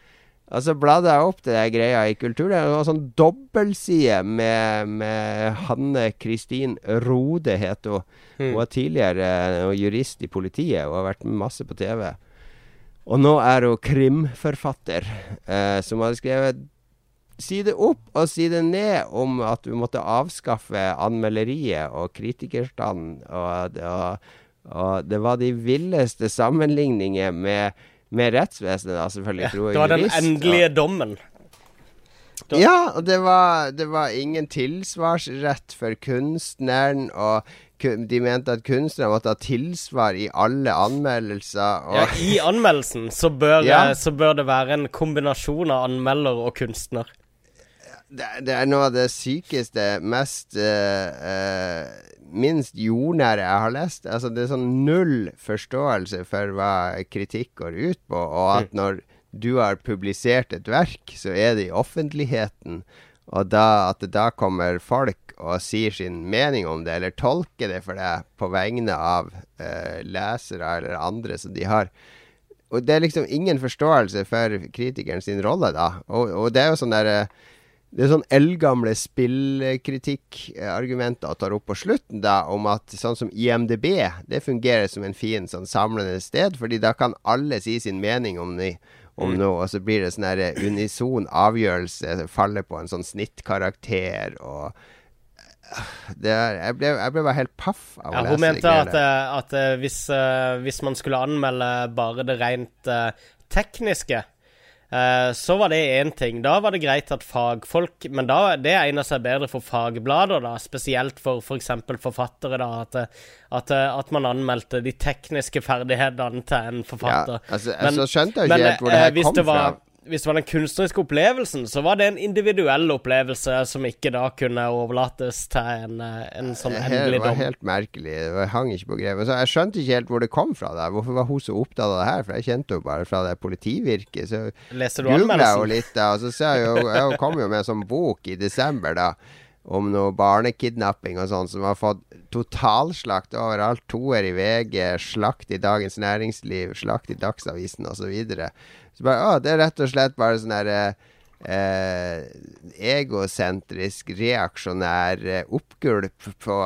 Og så bladde jeg opp det der greia i Kultur. Det var sånn dobbeltside med, med Hanne Kristin Rode, het hun. Hun var tidligere eh, jurist i politiet og har vært med masse på TV. Og nå er hun krimforfatter, eh, som hadde skrevet side opp og side ned om at du måtte avskaffe anmelderiet og kritikerstanden. Og, det- og, og det var de villeste sammenligninger med, med rettsvesenet, da, selvfølgelig. Ja, det var den jurist, og- endelige dommen. Da- ja, og det var, det var ingen tilsvarsrett for kunstneren. Og de mente at kunstneren måtte ha tilsvar i alle anmeldelser. Ja, I anmeldelsen så bør, Ja. så bør det være en kombinasjon av anmelder og kunstner. Det, det er noe av det sykeste, mest uh, uh, Minst jordnære jeg har lest. Altså Det er sånn null forståelse for hva kritikk går ut på, og at når du har publisert et verk, så er det i offentligheten. Og da, at det da kommer folk og sier sin mening om det, eller tolker det for deg på vegne av uh, lesere eller andre som de har Og det er liksom ingen forståelse for kritikeren sin rolle, da. Og, og det er jo sånn derre det er sånn eldgamle spillkritikkargumenter tar opp på slutten, da, om at sånn som IMDb, det fungerer som en fin sånn samlende sted, fordi da kan alle si sin mening om, ni, om noe, og så blir det sånn her unison avgjørelse, faller på en sånn snittkarakter, og det er, jeg, ble, jeg ble bare helt paff av å Ja, lese hun mente at, eh, at eh, hvis, eh, hvis man skulle anmelde bare det rent eh, tekniske, eh, så var det én ting. Da var det greit at fagfolk Men da, det egner seg bedre for fagblader, da. Spesielt for f.eks. For forfattere, da. At, eh, at, eh, at man anmeldte de tekniske ferdighetene til en Ja, forfatter. altså, Men- så skjønte jeg ikke helt hvor det eh, her kom det var fra. Hvis det var den kunstneriske opplevelsen, så var det en individuell opplevelse som ikke da kunne overlates til en, eh, en sånn Det dom. Det var helt merkelig. Det hang ikke på greip. Jeg skjønte ikke helt hvor det kom fra. Der. Hvorfor var hun så opptatt av det her? For jeg kjente henne bare fra det politivirket. Så googla jeg jo litt, da. Og så ser jeg jo Jeg kom jo med en sånn bok i desember, da. Om noe barnekidnapping og sånn, som har fått totalslakt overalt. Toer i VG, slakt i Dagens Næringsliv, slakt i Dagsavisen osv. Så, videre. Så bare, å, det er rett og slett bare sånn herre eh, egosentrisk, reaksjonær eh, oppgulp på,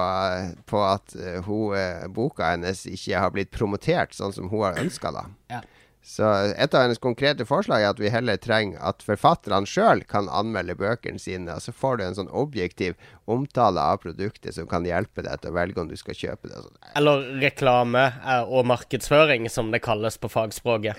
på at uh, hun, eh, boka hennes ikke har blitt promotert sånn som hun har ønska, da. <clears throat> Ja. Så et av hennes konkrete forslag er at vi heller trenger at forfatterne sjøl kan anmelde bøkene sine, og så får du en sånn objektiv omtale av produktet som kan hjelpe deg til å velge om du skal kjøpe det. sånn. Eller reklame eh, og markedsføring, som det kalles på fagspråket.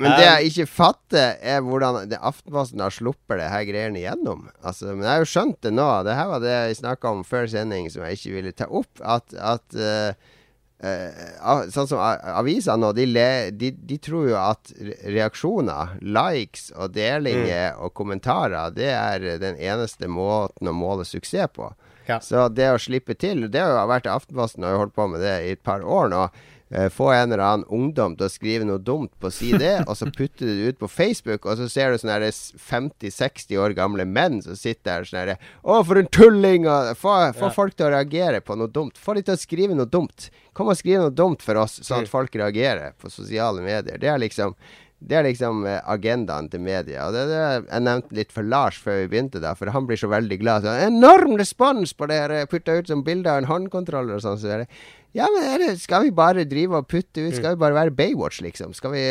Men det jeg ikke fatter, er hvordan det Aftenposten har sluppet det her greiene igjennom. Altså, men jeg har jo skjønt det nå. Det her var det jeg snakka om før sending, som jeg ikke ville ta opp. At, at, uh, uh, Sånn som aviser nå, de, de, de, tror jo at reaksjoner, likes og delinger mm. og kommentarer, det er den eneste måten å måle suksess på. Ja. Så det å slippe til Det har jo vært Aftenposten har jo holdt på med det i et par år nå. Uh, få en eller annen ungdom til å skrive noe dumt på side, <laughs> og så putter du det ut på Facebook, og så ser du sånne 50-60 år gamle menn som sitter der sånn herre Å, for en tulling! Få, få ja. folk til å reagere på noe dumt. Få de til å skrive noe dumt. Kom og skriv noe dumt for oss, sånn at <laughs> folk reagerer på sosiale medier. Det er liksom det er liksom eh, agendaen til media. Og det, det Jeg nevnte litt for Lars før vi begynte, da, for han blir så veldig glad. Så, enorm respons på det her! Putta ut som bilde av en håndkontroller og sånn. Så det, ja, men det, skal vi bare drive og putte ut? Skal vi bare være Baywatch, liksom? Skal vi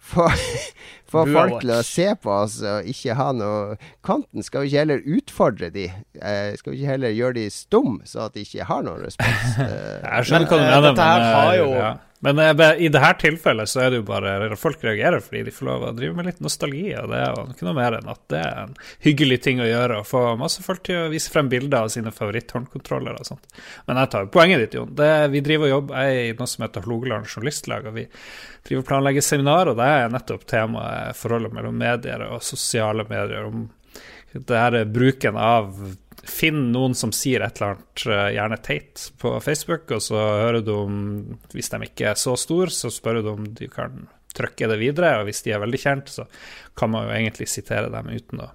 få, <laughs> få folk til å se på oss og ikke ha noe Konten Skal vi ikke heller utfordre de? Eh, skal vi ikke heller gjøre de stum, så at de ikke har noen respons? <laughs> Jeg skjønner hva du mener, men, men har jo ja. Men eh, i dette tilfellet så er det jo bare folk reagerer fordi de får lov å drive med litt nostalgi. Og det er jo ikke noe mer enn at det er en hyggelig ting å gjøre. Å få masse folk til å vise frem bilder av sine favoritthåndkontroller og sånt. Men jeg tar poenget ditt, Jon. Det, vi driver og jobber jeg er i noe som heter Hålogaland Journalistlag. og vi driver og planlegger seminar, og det er nettopp temaet forholdet mellom medier og sosiale medier. om det her bruken av Finn noen som sier et eller annet, eh, gjerne teit, på Facebook, og så hører du om Hvis de ikke er så store, så spør du om de kan trykke det videre, og hvis de er veldig kjent, så kan man jo egentlig sitere dem uten å,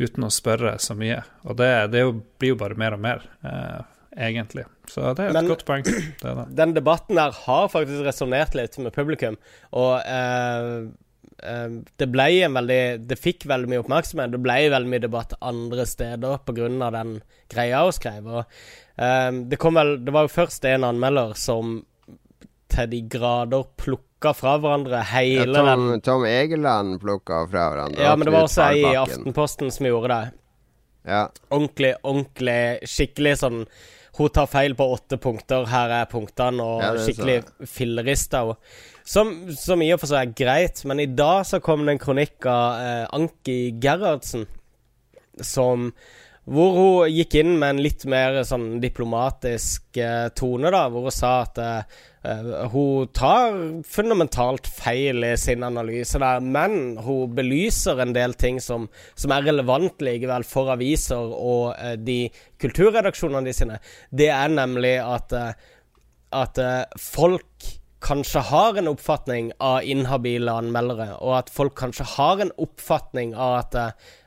uten å spørre så mye. Og det, det blir jo bare mer og mer, eh, egentlig. Så det er et Men, godt poeng. <clears throat> Den debatten der har faktisk resonnert litt med publikum, og eh, det ble en veldig Det fikk veldig mye oppmerksomhet. Det ble veldig mye debatt andre steder pga. den greia hun skrev. Og, um, det, kom vel, det var jo først en anmelder som til de grader plukka fra hverandre hele ja, Tom, den Tom Egeland plukka fra hverandre. Ja, men det var også ei i Aftenposten som gjorde det. Ja. Ordentlig, ordentlig, skikkelig sånn Hun tar feil på åtte punkter, her er punktene, og ja, skikkelig fillerista. Og som, som, i og for seg er greit, men i dag så kom det en kronikk av eh, Anki Gerhardsen som hvor hun gikk inn med en litt mer sånn diplomatisk eh, tone, da, hvor hun sa at eh, hun tar fundamentalt feil i sin analyse der, men hun belyser en del ting som, som er relevant likevel for aviser og eh, de kulturredaksjonene de sine. Det er nemlig at, eh, at eh, folk kanskje har en oppfatning av inhabile anmeldere, og at folk kanskje har en oppfatning av at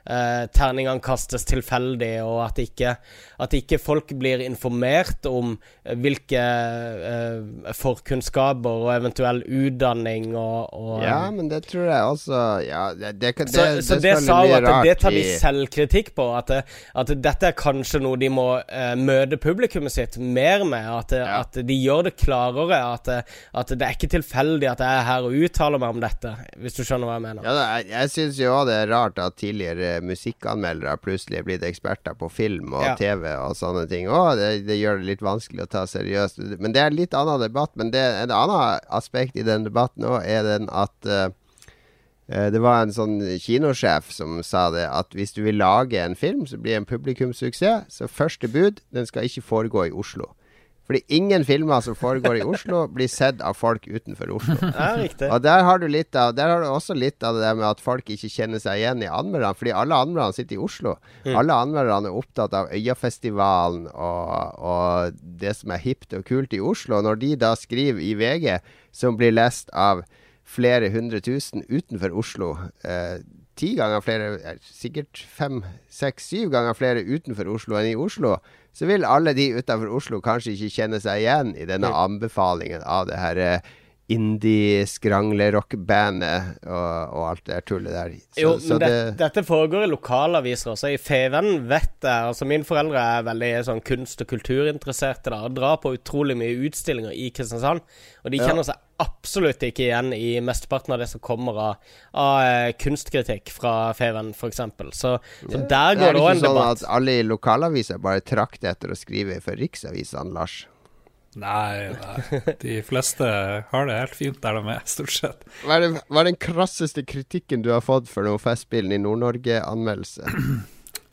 uh, terningene kastes tilfeldig, og at ikke, at ikke folk blir informert om hvilke eh, forkunnskaper og eventuell utdanning og, og Ja, men det tror jeg også Ja, det, det, det, så, det, så det sa hun at det tar de selvkritikk på, at, at, dette er kanskje noe de må eh, møte publikummet sitt mer med, at, ja. at de gjør det klarere, at, at det er ikke tilfeldig at jeg er her og uttaler meg om dette, hvis du skjønner hva jeg mener. Ja, jeg jeg syns jo det er rart at tidligere musikkanmeldere plutselig er blitt eksperter på film og ja. TV og sånne ting. Å, det, det, gjør det litt vanskelig å ta seriøst. Men det er en litt annen debatt. Men det, et annet aspekt i den debatten òg er den at uh, det var en sånn kinosjef som sa det, at hvis du vil lage en film som blir en publikumssuksess, så første bud, den skal ikke foregå i Oslo. Fordi ingen filmer som foregår i Oslo, blir sett av folk utenfor Oslo. <laughs> Ja, riktig. Og der har du litt av Der har du også litt av det der med at folk ikke kjenner seg igjen i anmelderne. Fordi alle anmelderne sitter i Oslo. Mm. Alle anmelderne er opptatt av Øyafestivalen og, og det som er hipt og kult i Oslo. Når de da skriver i VG, som blir lest av flere hundre tusen utenfor Oslo eh, ti ganger flere, sikkert fem, seks, syv ganger flere utenfor Oslo enn i Oslo, så vil alle de utenfor Oslo kanskje ikke kjenne seg igjen i denne anbefalingen av det her eh, indie-skranglerock-bandet og, og, alt det tullet der. Så, jo, men det, det, dette foregår i lokalaviser også. I Feven vet jeg Altså, mine foreldre er veldig sånn kunst- og kulturinteresserte da, og drar på utrolig mye utstillinger i Kristiansand. Og de kjenner ja. seg absolutt ikke igjen i mesteparten av det som kommer av, av eh, kunstkritikk fra Feven, f.eks. Så, så ja, der går det òg en debatt. Det er ikke sånn at alle i lokalaviser bare trakter etter å skrive for riksavisene, Lars? Nei, nei, de fleste har det helt fint der de er, stort sett. Hva er, det, hva er den krasseste kritikken du har fått for noe Festspillen i Nord-Norge-anmeldelse?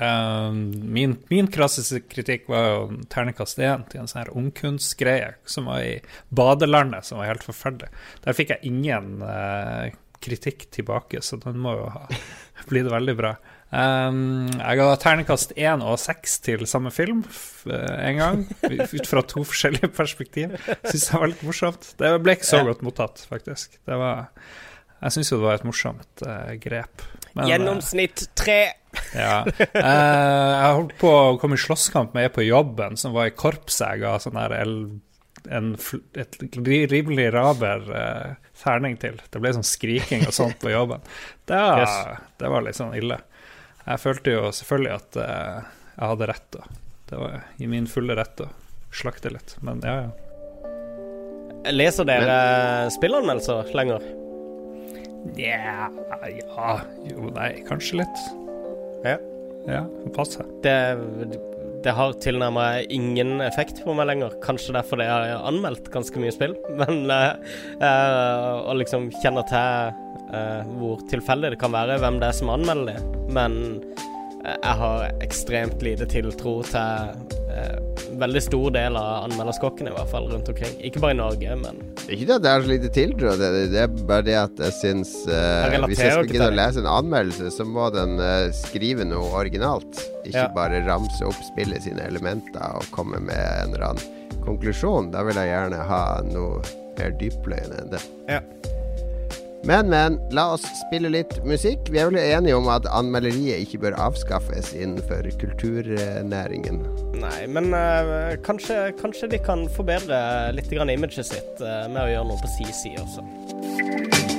Um, min, min krasseste kritikk var jo ternekast 1 til en sånn her ungkunstgreie som var i badelandet, som var helt forferdelig. Der fikk jeg ingen uh, kritikk tilbake, så den må jo ha <laughs> blitt veldig bra. Um, jeg ga ternekast 1 og 6 til samme film en gang, <laughs> ut fra to forskjellige perspektiv. Syns det var litt morsomt. Det ble ikke så godt mottatt, faktisk. Det var, jeg syns jo det var et morsomt uh, grep. Men, Gjennomsnitt tre. <laughs> ja. Uh, jeg holdt på å komme i slåsskamp med ei på jobben som var i korpset. Jeg ga sånn her en, et rimelig raber uh, terning til. Det ble sånn skriking og sånt på <laughs> jobben. Det, yes. det var litt sånn ille. Jeg følte jo selvfølgelig at jeg hadde rett. da. Det var i min fulle rett å slakte litt, men ja, ja. Leser dere spillanmeldelser lenger? Nja Ja Jo, nei, kanskje litt. Ja. Ja, passe. Det, det har tilnærmet ingen effekt på meg lenger. Kanskje derfor det jeg har anmeldt ganske mye spill. <laughs> Men uh, uh, å liksom kjenne til uh, hvor tilfeldig det kan være hvem det er som anmelder det. Men jeg har ekstremt lite tiltro til veldig stor del av anmelderskokken, i hvert fall rundt omkring. Ikke bare i Norge, men Ikke det at det er så lite tiltro, det, det er bare det at jeg syns Hvis jeg skal gidde å lese en anmeldelse, så må den skrive noe originalt. Ikke ja. bare ramse opp spillet sine elementer og komme med en eller annen konklusjon. Da vil jeg gjerne ha noe mer dypløyende enn det. Ja. Men, men, la oss spille litt musikk. Vi er vel enige om at anmelderiet ikke bør avskaffes innenfor kulturnæringen? Nei, men uh, kanskje, kanskje, de kan forbedre litt imaget sitt uh, med å gjøre noe på si side også.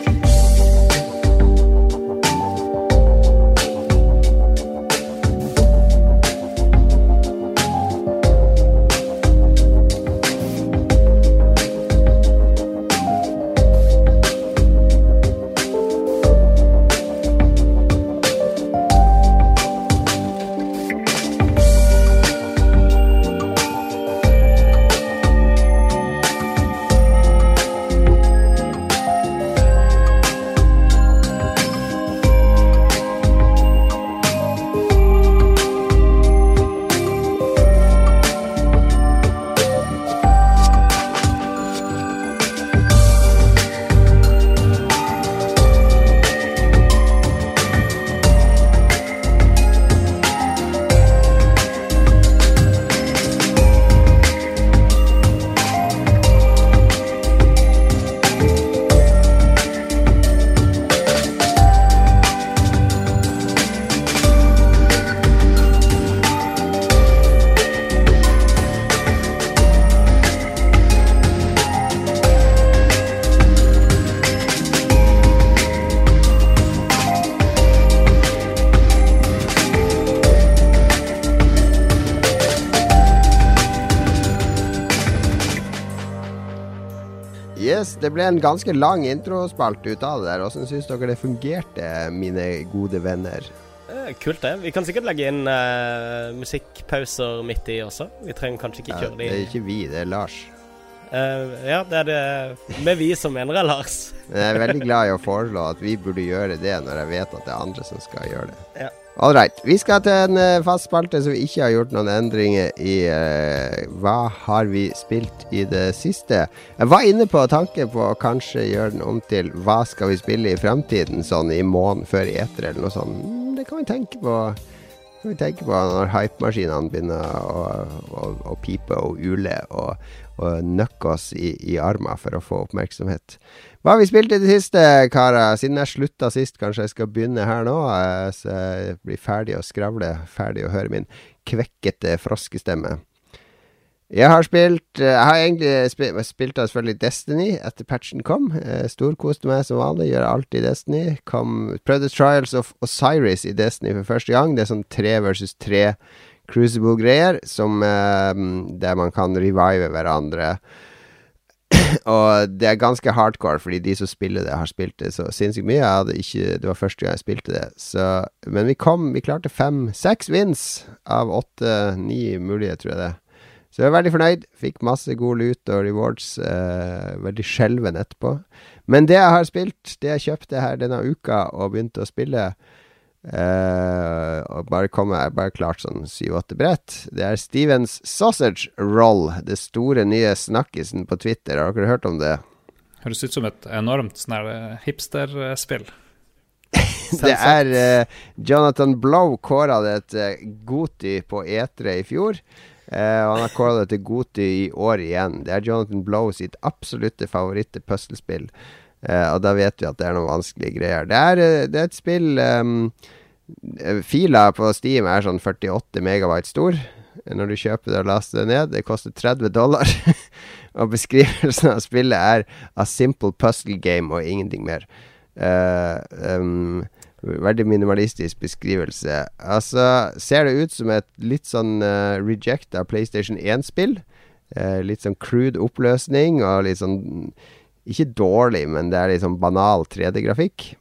Det ble en ganske lang introspalt ut av det der. Hvordan syns dere det fungerte, mine gode venner? Eh, kult, det. Vi kan sikkert legge inn uh, musikkpauser midt i også. Vi trenger kanskje ikke kjøre de Det er ikke vi, det er Lars. Uh, ja, det er det med vi som mener det, Lars. jeg er veldig glad i å foreslå at vi burde gjøre det, når jeg vet at det er andre som skal gjøre det. Ja. Right. Vi skal til en uh, fast spalte som vi ikke har gjort noen endringer i. Uh, hva har vi spilt i det siste? Jeg var inne på tanken på å kanskje gjøre den om til Hva skal vi spille i fremtiden? Sånn i måneden før eter eller noe sånt. Mm, det kan vi tenke på. Kan vi tenke på når hypemaskinene begynner å, å, å, pipe og ule og, og nøkke oss i, i armen for å få oppmerksomhet. Hva har vi spilt i det siste, karer? Siden jeg slutta sist, kanskje jeg skal begynne her nå? Eh, så jeg blir ferdig å skravle, ferdig å høre min kvekkete froskestemme. Jeg har spilt eh, Jeg har egentlig spilt, spilt selvfølgelig Destiny etter patchen kom. Eh, storkoste meg som vanlig, gjør alltid Destiny. Kom, prøvde Trials of Osiris i Destiny for første gang. Det er sånn tre versus tre crucible-greier, som der man kan revive hverandre <clears throat> og det er ganske hardcore, fordi de som spiller det, har spilt det så sinnssykt mye. Jeg hadde ikke, det var første gang jeg spilte det. Så, men vi kom Vi klarte fem-seks wins av åtte-ni mulige, tror jeg det. Så jeg er veldig fornøyd. Fikk masse god lut og rewards. Eh, veldig skjelven etterpå. Men det jeg har spilt, det jeg kjøpte her denne uka og begynte å spille Uh, og bare komme, jeg bare klart sånn syv-åtte brett. Det er Stevens Sausage Roll, det store nye snakkisen på Twitter. Har dere hørt om det? Høres ut som et enormt sånn hipsterspill. <laughs> det er uh, Jonathan Blow kåra det uh, Goti på E3 i fjor. Uh, han har kåra det til Goti i år igjen. Det er Jonathan Blow sitt absolutte favoritte puslespill. Uh, og da vet vi at det er noen vanskelige greier. Det er, det er et spill um, Fila på Steam er sånn 48 megabyte stor. Når du kjøper det og laster det ned. Det koster 30 dollar. <laughs> og beskrivelsen av spillet er a simple puzzle game og ingenting mer. Uh, um, veldig minimalistisk beskrivelse. Altså, ser det ut som et litt sånn uh, rejecta PlayStation 1-spill. Uh, litt sånn crude oppløsning og litt sånn ikke dårlig, men det er litt sånn banal 3D-grafikk.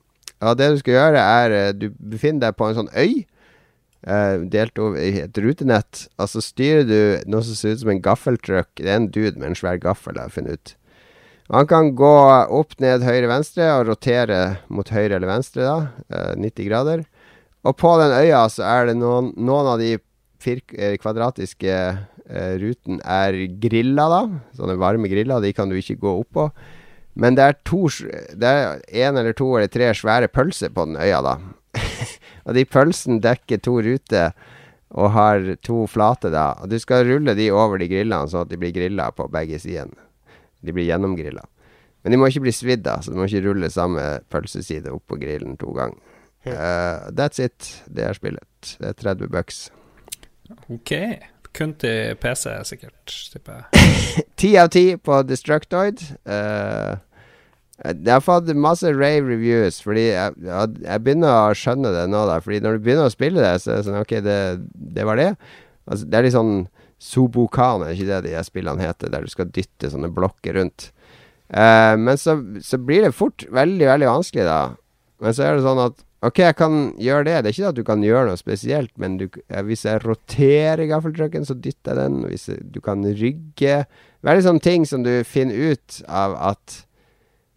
Og det du skal gjøre, er eh, Du befinner deg på en sånn øy. Uh, delt over i et rutenett. Og så styrer du noe som ser ut som en gaffeltruck. Det er en dude med en svær gaffel, jeg har funnet ut. Han kan gå opp, ned, høyre, venstre og rotere mot høyre eller venstre, da. Uh, 90 grader. Og på den øya så er det noen, noen av de kvadratiske uh, ruten er griller, da. Sånne varme griller. De kan du ikke gå opp på. Men det er to Det er én eller to eller tre svære pølser på den øya, da. <laughs> og de pølsene dekker to ruter og har to flate, da. Og du skal rulle de over de grillene, sånn at de blir grilla på begge sidene. De blir gjennomgrilla. Men de må ikke bli svidd, da, så du må ikke rulle samme pølseside opp på grillen to ganger. Uh, that's it. Det er spillet. Det er 30 bucks. Ok. Kun til PC, sikkert, tipper jeg. <laughs> Ti av ti på Destructoid. Uh, jeg har fått masse rave reviews, fordi jeg, jeg, begynner å skjønne det nå. da Fordi når du begynner å spille det, så er det sånn Ok, det, det var det. Altså, det er litt sånn Sobokan, er ikke det de spillene heter, der du skal dytte sånne blokker rundt. Uh, men så, så, blir det fort veldig, veldig vanskelig, da. Men så er det sånn at Ok, jeg kan gjøre det. Det er ikke at du kan gjøre noe spesielt, men du, hvis jeg roterer gaffeltrucken, så dytter jeg den. Hvis jeg, du kan rygge Veldig sånne ting som du finner ut av at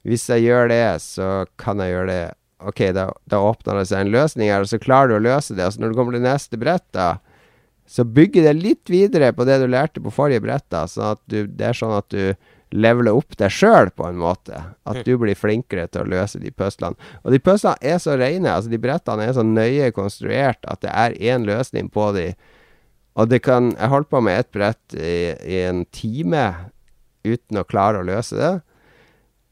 hvis jeg gjør det, så kan jeg gjøre det. Ok, da, da åpner det seg en løsning her, og så klarer du å løse det. Og så når du kommer til neste brett, da, så bygger det litt videre på det du lærte på forrige brett. da, sånn at du, Det er sånn at du levele opp deg sjøl, på en måte. At du blir flinkere til å løse de puslene. Og de puslene er så rene, altså de brettene er så nøye konstruert at det er én løsning på de. Og det kan Jeg holdt på med ett brett i, i, en time uten å klare å løse det.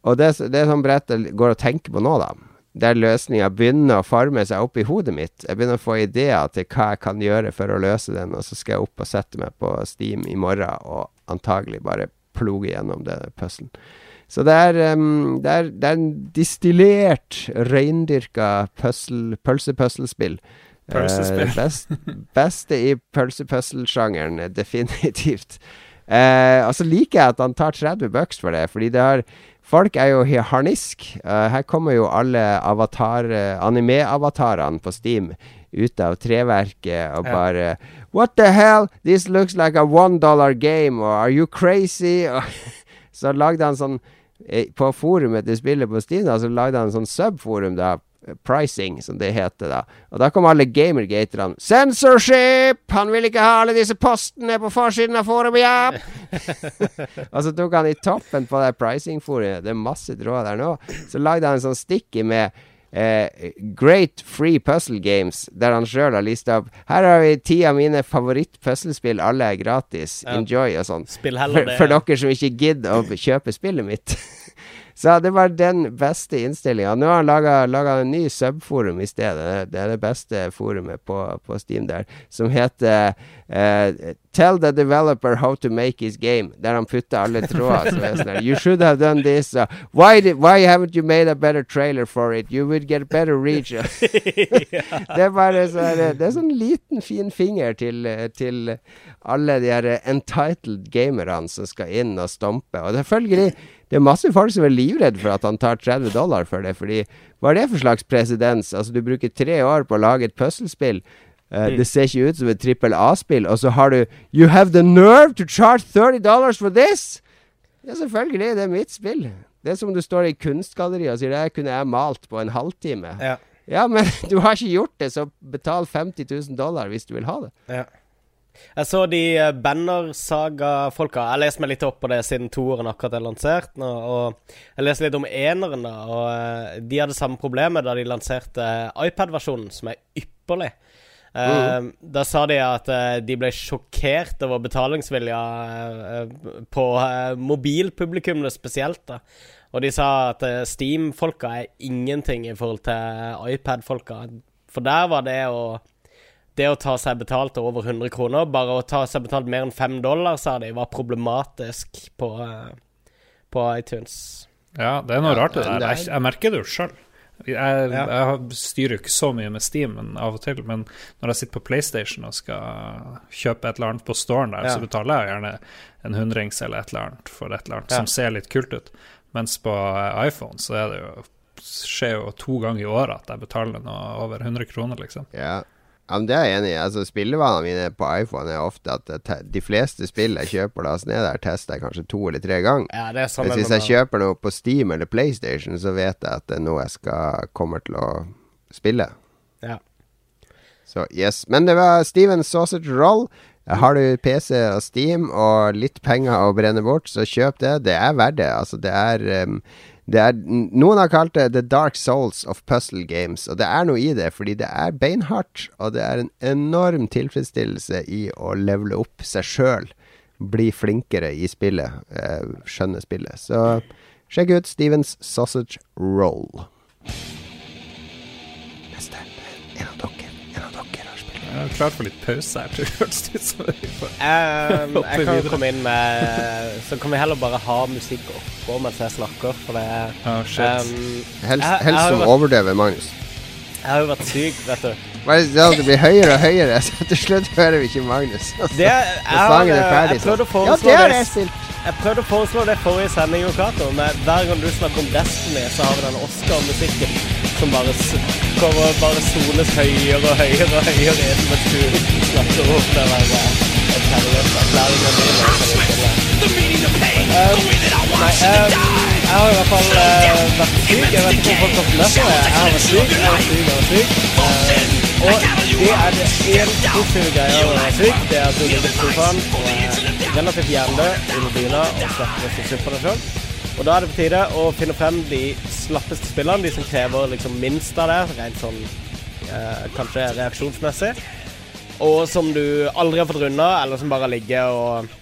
Og det, det er sånn brett jeg går og tenker på nå, da. Der løsninga begynner å forme seg opp i hodet mitt. Jeg begynner å få ideer til hva jeg kan gjøre for å løse den, og så skal jeg opp og sette meg på Steam i morgen og antagelig bare ploge gjennom det puzzlen. Så det er, um, det, er, det er, en distillert, reindyrka pølsepuzzlespill. Pølsespill. Uh, best, beste i pølsepuzzle-sjangeren, definitivt. Uh, og så liker jeg at han tar 30 bucks for det, fordi det har Folk er jo harnisk. Uh, her kommer jo alle avatar, anime-avatarene på Steam ut av treverket og bare What the hell? This looks like a one dollar game. Or are you crazy? <laughs> så lagde han sånn eh, På forumet til spillet på Steam, så lagde han sånn subforum, da. Pricing, som det heter da. Og da kom alle gamergaterne. Censorship! Han vil ikke ha alle disse postene på forsiden av forumet, ja! <laughs> og så tok han i toppen på det pricing-forumet, det er masse tråder der nå, så lagde han en sånn sticky med Eh, great Free Puzzle Games, der han sjøl har lista opp Her har vi ti av mine favoritt-puslespill, alle er gratis. Ja. Enjoy og sånn. For, for dere som ikke gidder å kjøpe spillet mitt. <laughs> Så det var den beste innstillinga. Nå har han laga en ny subforum i stedet. Det er det beste forumet på, på Steam der, som heter uh, Tell the developer how to make his game. Der han putter alle tråder. sånn You should have done this. Uh, why, did, why haven't you made a better trailer for it? You would get better reach. <laughs> <laughs> det er bare så, det er sånn liten, fin finger til, til alle de her entitled gamerne som skal inn og stompe. Og selvfølgelig det er masse folk som er livredd for at han tar 30 dollar for det. Fordi hva er det for slags presedens? Altså, du bruker tre år på å lage et puslespill. Uh, mm. Det ser ikke ut som et trippel A-spill, og så har du You have the nerve to charge 30 dollars for this! Ja, selvfølgelig. Det er mitt spill. Det er som om du står i kunstgalleriet og sier det kunne jeg malt på en halvtime. Ja. Ja, men <laughs> du har ikke gjort det, så betal 50 000 dollar hvis du vil ha det. Ja. Jeg så de eh, Banner-saga-folka. Jeg leste meg litt opp på det siden toeren akkurat er lansert. Nå, og jeg leste litt om eneren, da. Og eh, de hadde samme problemet da de lanserte iPad-versjonen, som er ypperlig. Uh, Da sa de at uh, de ble sjokkert over betalingsvilja uh, på mobilpublikummet spesielt. da Og de sa at Steam-folka er ingenting i forhold til iPad-folka. For der var det å det å ta seg betalt over 100 kroner, bare å ta seg betalt mer enn 5 dollar, sa de, var problematisk på, på iTunes. Ja, det er noe ja, rart det der. Jeg, jeg merker det jo sjøl. Jeg, ja. jeg, styrer jo ikke så mye med Steam men av og til, men når jeg sitter på PlayStation og skal kjøpe et eller annet på storen der, ja. så betaler jeg gjerne en hundrings eller et eller annet for et eller annet ja. som ser litt kult ut. Mens på iPhone så er det jo skjer jo to ganger i året at jeg betaler noe over 100 kroner, liksom. Ja, ja, men Det er jeg enig i. Altså, Spillevanene mine på iPhone er ofte at de fleste spill jeg kjøper lastet ned der, tester jeg kanskje to eller tre ganger. Ja, det er sånn Hvis jeg kjøper noe på Steam eller PlayStation, så vet jeg at det er noe jeg skal kommer til å spille. Ja. Så yes. Men det var Steven Sausage Roll. Har du PC og Steam og litt penger å brenne bort, så kjøp det. Det er verdt det. Altså, det er um, er, noen har kalt det The Dark Souls of Puzzle Games, og det er noe i det, fordi det er beinhardt, og det er en enorm tilfredsstillelse i å levele opp seg sjøl. Bli flinkere i spillet, eh, skjønne spillet. Så sjekk ut Stevens Sausage Roll. Neste. En av dere. Jeg er klar for litt pause her. <laughs> Det hørtes ut som um, Jeg kan jo komme inn med Så kan vi heller bare ha musikk oppå mens jeg snakker, for det er oh, um, Helst, helst som overdøver Magnus. Jeg har jo vært syk, vet du. Ja, Det blir høyere og høyere, <laughs> så til slutt hører vi ikke Magnus. Det, jeg, sangen er ferdig. Jeg prøvde å foreslå ja, det, det, jeg prøvde å foreslå det forrige sending, Cato, men hver gang du snakker om Destiny, så har vi den Oscar-musikken som bare kommer bare sones høyere og høyere og høyere inn mens du snakker om det der eh, terrorerklæringen Nei, jeg har i hvert fall uh, vært syk. Jeg vet ikke om folk har fått med seg det. Jeg har vært syk, jeg var syk, jeg var syk. Uh, og det er det én positive greia med å være syk, det er at du ligger på sofaen og er relativt hjernedød i mobilen og slipper å på deg sjøl. Og da er det på tide å finne frem de slappeste spillene, de som krever liksom minst av det, rent sånn eh, kanskje reaksjonsmessig. Og som du aldri har fått runda, eller som bare ligger og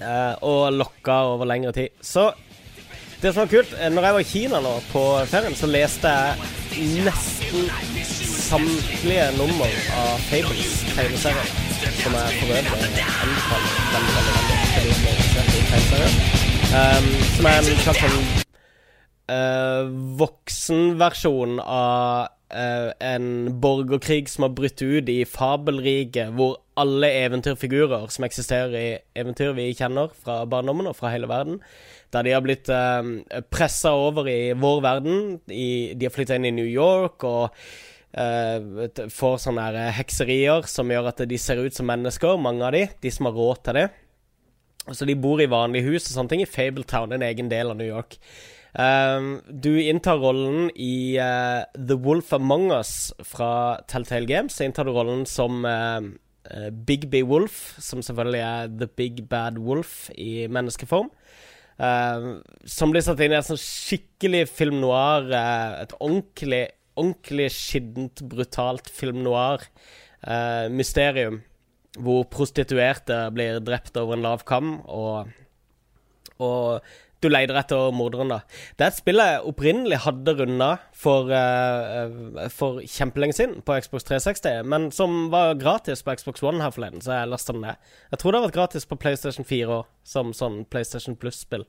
eh, og lokker over lengre tid. Så det som var kult eh, Når jeg var i Kina nå på ferien, så leste jeg nesten samtlige nummer av Fables tegneserien. Som jeg for øvrig anbefaler veldig, veldig, veldig. Um, som er en slags sånn uh, voksenversjon av uh, en borgerkrig som har brutt ut i fabelriket, hvor alle eventyrfigurer som eksisterer i eventyr vi kjenner fra barndommen og fra hele verden, der de har blitt eh, pressa over i vår verden. I, de har flytta inn i New York og får sånne hekserier som gjør at de ser ut som mennesker, mange av de, de som har råd til det. Så de bor i vanlige hus og sånne ting i Fabletown, en egen del av New York. Um, du inntar rollen i uh, The Wolf Among Us fra Telltale Games. Så inntar du rollen som uh, uh, Big B Wolf, som selvfølgelig er The Big Bad Wolf i menneskeform. Som blir satt inn i et sånn skikkelig film noir. et ordentlig, ordentlig skittent, brutalt film noir-mysterium. hvor prostituerte blir drept over en lav kam, og, og du leter etter morderen, da. Det er et spill jeg opprinnelig hadde runda for, uh, for kjempelenge siden på Xbox 360, men som var gratis på Xbox One her forleden, så jeg lasta den ned. Jeg tror det har vært gratis på PlayStation 4 òg, som sånn PlayStation Plus-spill.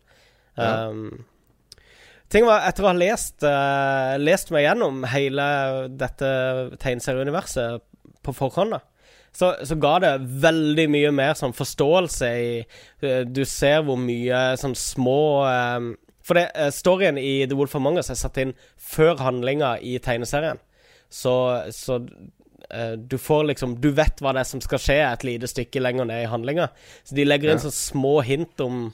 Ja. Um, ting var, Etter å ha lest, uh, lest meg gjennom hele dette tegneserieuniverset på forhånd, da så, så, ga det veldig mye mer sånn forståelse i uh, Du ser hvor mye sånn små uh, For det, storyen i The Wolf of Mongers er satt inn før handlinga i tegneserien. Så, så du får liksom Du vet hva det er som skal skje et lite stykke lenger ned i handlinga. Så de legger inn ja. sånne små hint om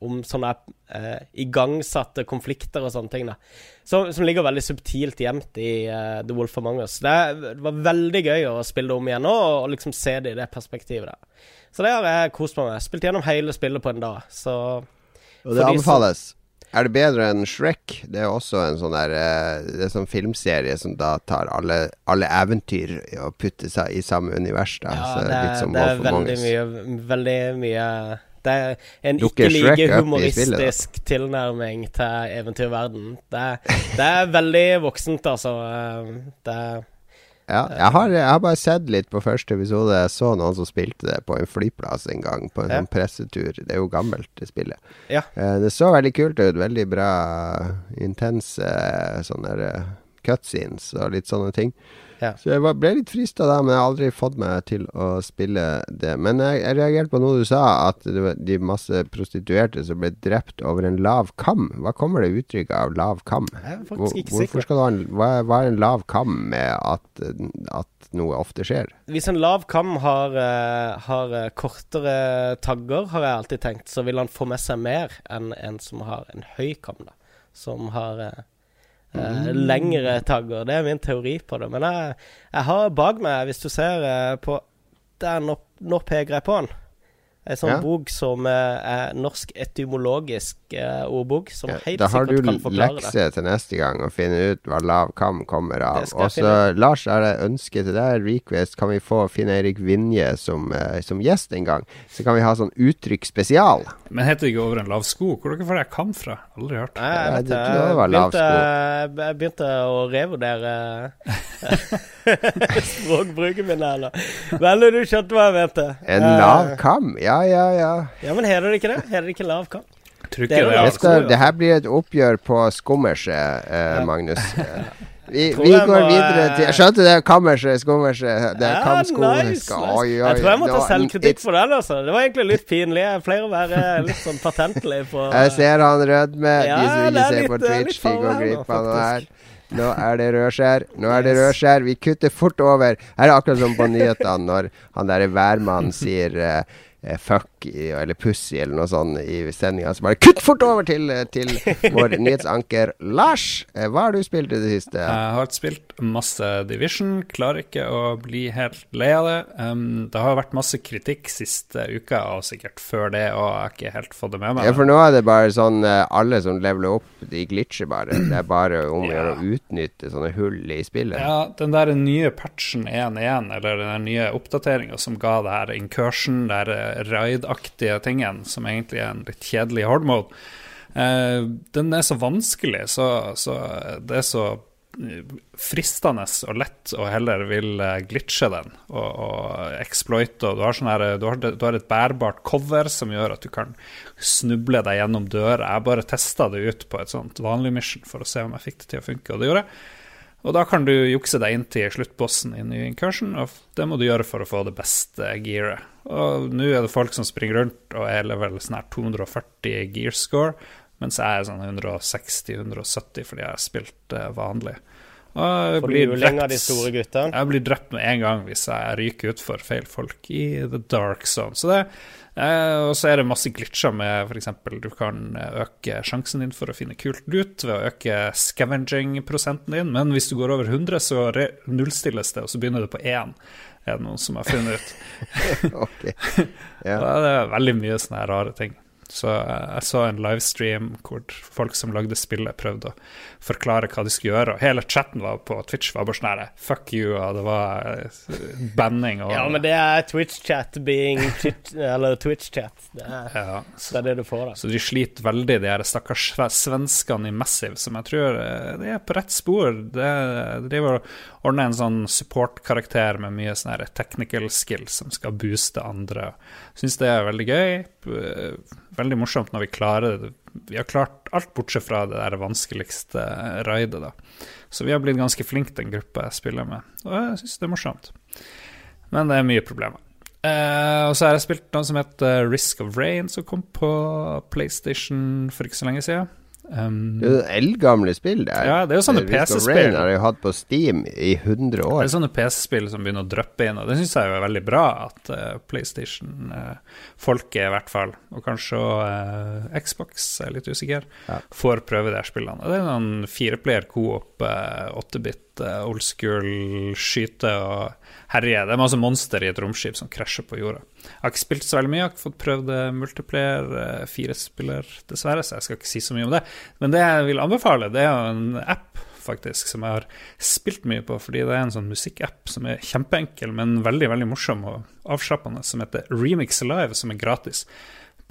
om sånne eh, igangsatte konflikter og sånne ting. da Som, som ligger veldig subtilt gjemt i uh, The Wolf Among Us. Det, det, var veldig gøy å spille det om igjen nå, og, og liksom se det i det perspektivet da. Så det har jeg kost meg med. Spilt gjennom hele spillet på en dag. Så Og det anbefales. Er det bedre enn Shrek? Det er også en sånn der eh, Det er sånn filmserie som da tar alle, alle eventyr og putter seg i samme univers. Da. Ja, Så det, som det er veldig mye, veldig mye Det er en ikke like humoristisk tilnærming til eventyrverden. Det, det er veldig voksent, altså. Det Ja, jeg har, jeg har bare sett litt på første episode. Jeg så noen som spilte det på en flyplass en gang, på en Ja. sånn pressetur. Det er jo gammelt, det spillet. Ja. Eh, det så veldig kult ut. Veldig bra, intense sånne eh, cutscenes og litt sånne ting. Ja. Så jeg ble litt frista da, men jeg har aldri fått meg til å spille det. Men jeg, jeg reagerte på noe du sa, at det var de masse prostituerte som ble drept over en lav kam. Hva kommer det uttrykket av lav kam? Jeg er Hvor, faktisk ikke hvorfor sikker. skal du ha en, hva, hva er en lav kam med at, at noe ofte skjer? Hvis en lav kam har, eh, har eh, kortere tagger, har jeg alltid tenkt, så vil han få med seg mer enn en som har en høy kam, da. Som har eh, lengre tagger. Det er min teori på det. Men jeg, jeg har bak meg, hvis du ser eh, på Der, nå, nå peker jeg på den. En sånn Ja. bok som eh, er norsk etymologisk eh, ordbok, som Ja, helt sikkert kan forklare det. Da har du lekse til neste gang å finne ut hva lav kam kommer av. Og så, Lars, er det ønske til deg, request, kan vi få Finn Eirik Vinje som, eh, som gjest en gang? Så kan vi ha sånn uttrykk spesial. Men heter det ikke over en lav sko? Hvor dere får det kam fra? Aldri hørt. Nei, jeg vet jeg begynte, jeg begynte å revurdere <laughs> <laughs> språkbruken min her da. Vel, du skjønte hva jeg mente. En Eh, lav kam? Ja, ja, ja. Ja, men heter det ikke det? Heter det ikke lav kam? Trykker, Det det. skal, det her blir et oppgjør på skummerset, eh, Ja. Magnus. <laughs> Eh, Vi, vi går må, videre til Jeg Skjønte det? Kammerset, skummerset. Det er Ja, nice, nice. Oi, oi, Jeg tror jeg må ta selvkritikk for den, altså. Det var egentlig litt pinlig. Jeg pleier å være litt sånn patentlig på Jeg ser han rødme. Ja, de som ikke er ser litt- på Twitch, de går glipp av noe her. Nå er det rødskjær. Nå er det rødskjær. Vi kutter fort over. Her er akkurat som på nyhetene når han derre værmannen sier uh, eh, i, eller pussy eller noe sånt i sendinga. Så bare kutt fort over til, til <laughs> vår nyhetsanker Lars. Eh, hva har du spilt i det siste? Jeg har spilt masse Division, klarer ikke å bli helt lei av det. Um, det har vært masse kritikk siste uka, og sikkert før det, og jeg har ikke helt fått det med meg. Ja, for nå er det bare sånn eh, Alle som leveler opp, de glitcher bare. Det er bare om å gjøre å utnytte sånne hull i spillet. Ja, den der nye patchen 1.1, eller den nye oppdateringa som ga det her incursion, det her eh, raid-aktige tingen, som egentlig er en litt kjedelig hard mode, eh, den er så vanskelig, så, så det er så eh, fristende og lett å heller vil glitche den og, og exploite. Og du, har sånn du, du har et bærbart cover som gjør at du kan snuble deg gjennom dører. Jeg bare testa det ut på et sånt vanlig mission for å se om jeg fikk det til å funke, og det gjorde jeg. Og da kan du jukse deg inn til sluttbossen i ny incursion, og det må du gjøre for å få det beste gearet. Og nå er det folk som springer rundt og er level sånn her 240 gear score, mens jeg er sånn 160-170 fordi jeg har spilt eh, vanlig. Og jeg For blir drept- jeg blir drept med en gang hvis jeg ryker utfor feil folk i the dark zone. Så det, eh, og så er det masse glitcher med f.eks. du kan eh, øke sjansen din for å finne kult lut ved å øke scavenging-prosenten din, men hvis du går over 100, så nullstilles det, og så begynner det på 1, er det noen som har funnet ut. <laughs> Ok. Da er det er veldig mye sånne rare ting. Så eh, jeg så en livestream hvor folk som lagde spillet, prøvde å forklare hva de skulle gjøre, og hele chatten var på Twitch var bare sånn her Fuck you, og det var eh, banning og Ja, men det er Twitch-chat being Eller Twitch-chat. Det, Ja, det er det du får, da. Så de sliter veldig, de her stakkars svenskene i Massive, som jeg tror eh, de er på rett spor. Det- De driver og ordner en sånn support-karakter med mye sånne technical skills som skal booste andre. Syns det er veldig gøy. eh, Veldig morsomt når vi klarer det. Vi har klart alt bortsett fra det der vanskeligste raidet, da. Så vi har blitt ganske flinke, den gruppa jeg spiller med. Og jeg syns det er morsomt. Men det er mye problemer. Eh, og så har jeg spilt noe som heter Risk of Rain, som kom på PlayStation for ikke så lenge siden. Um, Det er jo eldgamle spill, det her. Ja, det er jo sånne PC-spill. Har jeg hatt på Steam i 100 Det er sånne PC-spill som begynner å dryppe inn, og det syns jeg er veldig bra at uh, PlayStation-folket, i hvert fall, og kanskje eh, Xbox, jeg er litt usikker, Ja. får prøve de spillene. Det er noen fireplayer coop, uh, 8-bit, eh, old school, skyte og herje. Det er masse monster i et romskip som krasjer på jorda. Jeg har ikke spilt så veldig mye, jeg har ikke fått prøvd eh, multiplayer, uh, firespiller, dessverre, så jeg skal ikke si så mye om det. Men det jeg vil anbefale, det er jo en app faktisk, som jeg har spilt mye på, fordi det er en sånn musikkapp som er kjempeenkel, men veldig veldig morsom og avslappende, som heter Remix Live, som er gratis.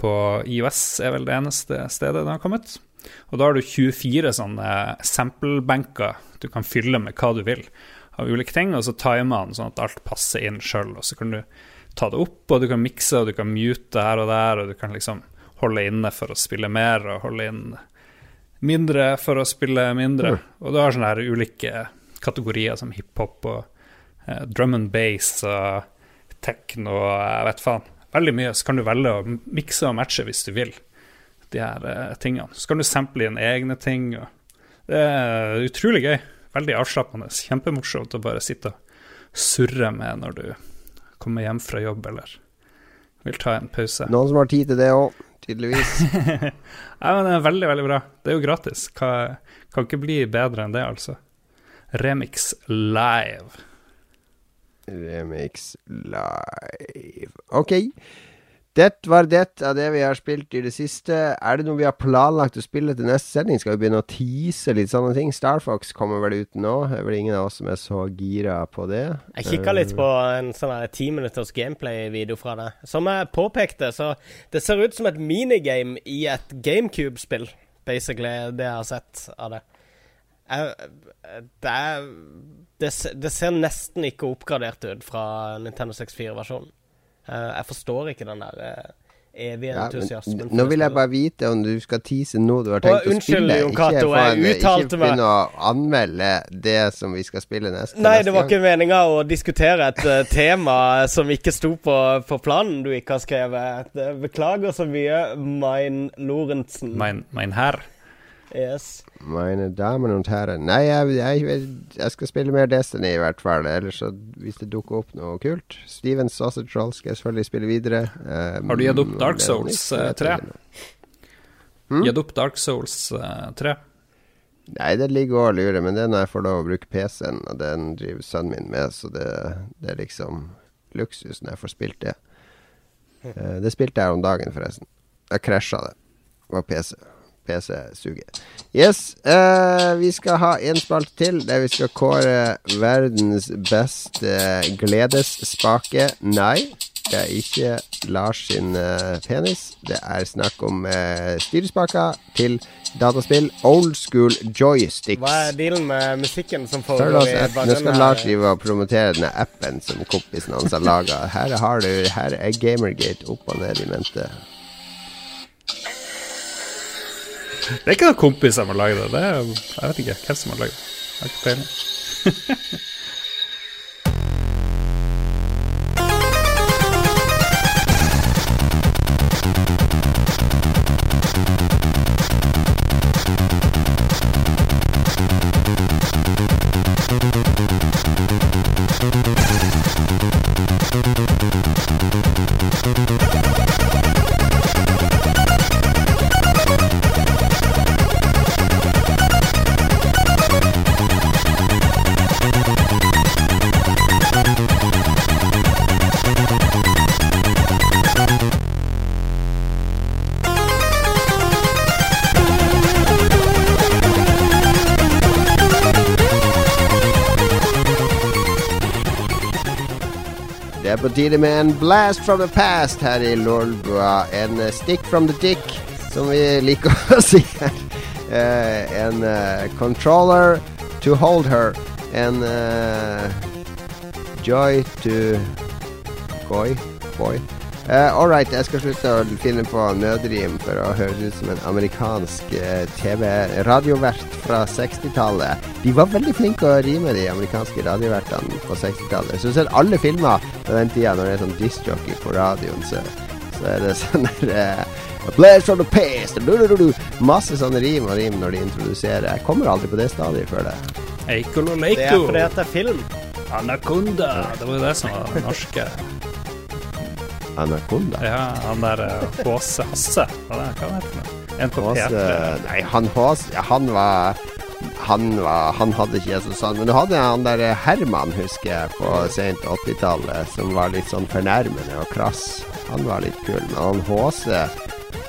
På IOS er vel det eneste stedet det har kommet. Og da har du 24 sånne sample-benker du kan fylle med hva du vil av ulike ting, og så timer den sånn at alt passer inn sjøl, og så kan du ta det opp, og du kan mikse, og du kan mute her og der, og du kan liksom holde inne for å spille mer, og holde inn mindre for å spille mindre. Og du har sånne her ulike kategorier som hiphop og eh, drum and bass og techno og jeg vet faen. Veldig mye. Så kan du velge å mikse og matche hvis du vil, de her eh, tingene. Så kan du sample inn egne ting. Og det er utrolig gøy. Veldig avslappende. Kjempemorsomt å bare sitte og surre med når du kommer hjem fra jobb eller vil ta en pause. Noen som har tid til det òg, tydeligvis. <laughs> Ja, men det er veldig, veldig bra. Det er jo gratis. Kan, kan ikke bli bedre enn det, altså. Remix live. Remix live. OK. Det var det av det vi har spilt i det siste. Er det noe vi har planlagt å spille til neste sending? Skal vi begynne å tease litt sånne ting? Starfox kommer vel ut nå. Det er vel ingen av oss som er så gira på det. Jeg kikka litt på en sånn ti minutters gameplay-video fra det. Som jeg påpekte, så det ser ut som et minigame i et GameCube-spill, basically, det jeg har sett av det. Jeg, det, er, det, det ser nesten ikke oppgradert ut fra Nintendo 64-versjonen. Eh, Jeg forstår ikke den der eh, evige Ja, entusiasmen. men, nå vil jeg bare vite om du skal tease noe du har tenkt å unnskyld, spille. Jon Cato, jeg uttalte meg ikke begynne å anmelde det som vi skal spille neste, Nei, det var gang. ikke meninga å diskutere et uh, tema som ikke sto på, på planen du ikke har skrevet. Eh, Beklager så mye, Mein Lorentzen. Mein, mein herr. Yes. Mine damer og herrer. Nei, jeg, jeg, jeg skal spille mer Destiny i hvert fall. Ellers så hvis det dukker opp noe kult Steven Sausage Roll skal jeg selvfølgelig spille videre. Um, Har du gitt opp Dark Souls, nytt, eh, vet tre? jeg ikke. Mm? Gitt opp Dark Souls eh, 3. Nei, det ligger og lurer, men det er når jeg får lov å bruke PC-en, og den driver sønnen min med, så det, det er liksom luksus når jeg får spilt det. Eh, det spilte jeg om dagen, forresten. Jeg krasja det. Det var PC. PC suger. Yes, uh, vi skal ha en spalte til der vi skal kåre verdens beste gledesspake. Nei, det er ikke Lars sin eh, penis. Det er snakk om uh, styrespaker til dataspill. Old school joysticks. Hva er dealen med musikken som får foregår i app. Nå skal Lars drive og promotere denne appen som kompisen hans har laga. Her har du Her er Gamergate opp og ned i mente. Det er ikke noen kompis som har laget det. det er, jeg vet ikke hvem som har laget det. Jeg har ikke peiling. <laughs> Med en blast from the past her i Lolbua. En eh, stick from the dick, som vi liker <laughs> å si her. Eh, en eh, controller to hold her. En joy to Goy? Boy? Uh, all right, jeg skal slutte å finne på nødrim for å høres ut som en amerikansk uh, TV-radiovert fra 60-tallet. De var veldig flinke å rime, de amerikanske radiovertene på 60-tallet. Så selv alle filmer på den tida når det er sånn discjockey på radioen, så, så er det <laughs> sånn der uh, Blast from the past du, du, du, Masse sånne rim og rim når de introduserer. Jeg kommer aldri på det stadiet før det. Eikolo Det er fordi at det er film. Anaconda. Det var jo det som var det norske. Anakonda. Ja, han der eh, Håse Hasse. Hva er det hva heter det? En på Hås, P3. nei, han Håse Han var han, var, han hadde ikke Jesus sånn Men du hadde han der eh, Herman, husker jeg, på sent 80-tallet, som var litt sånn fornærmende og krass. Han var litt kul. Men han Håse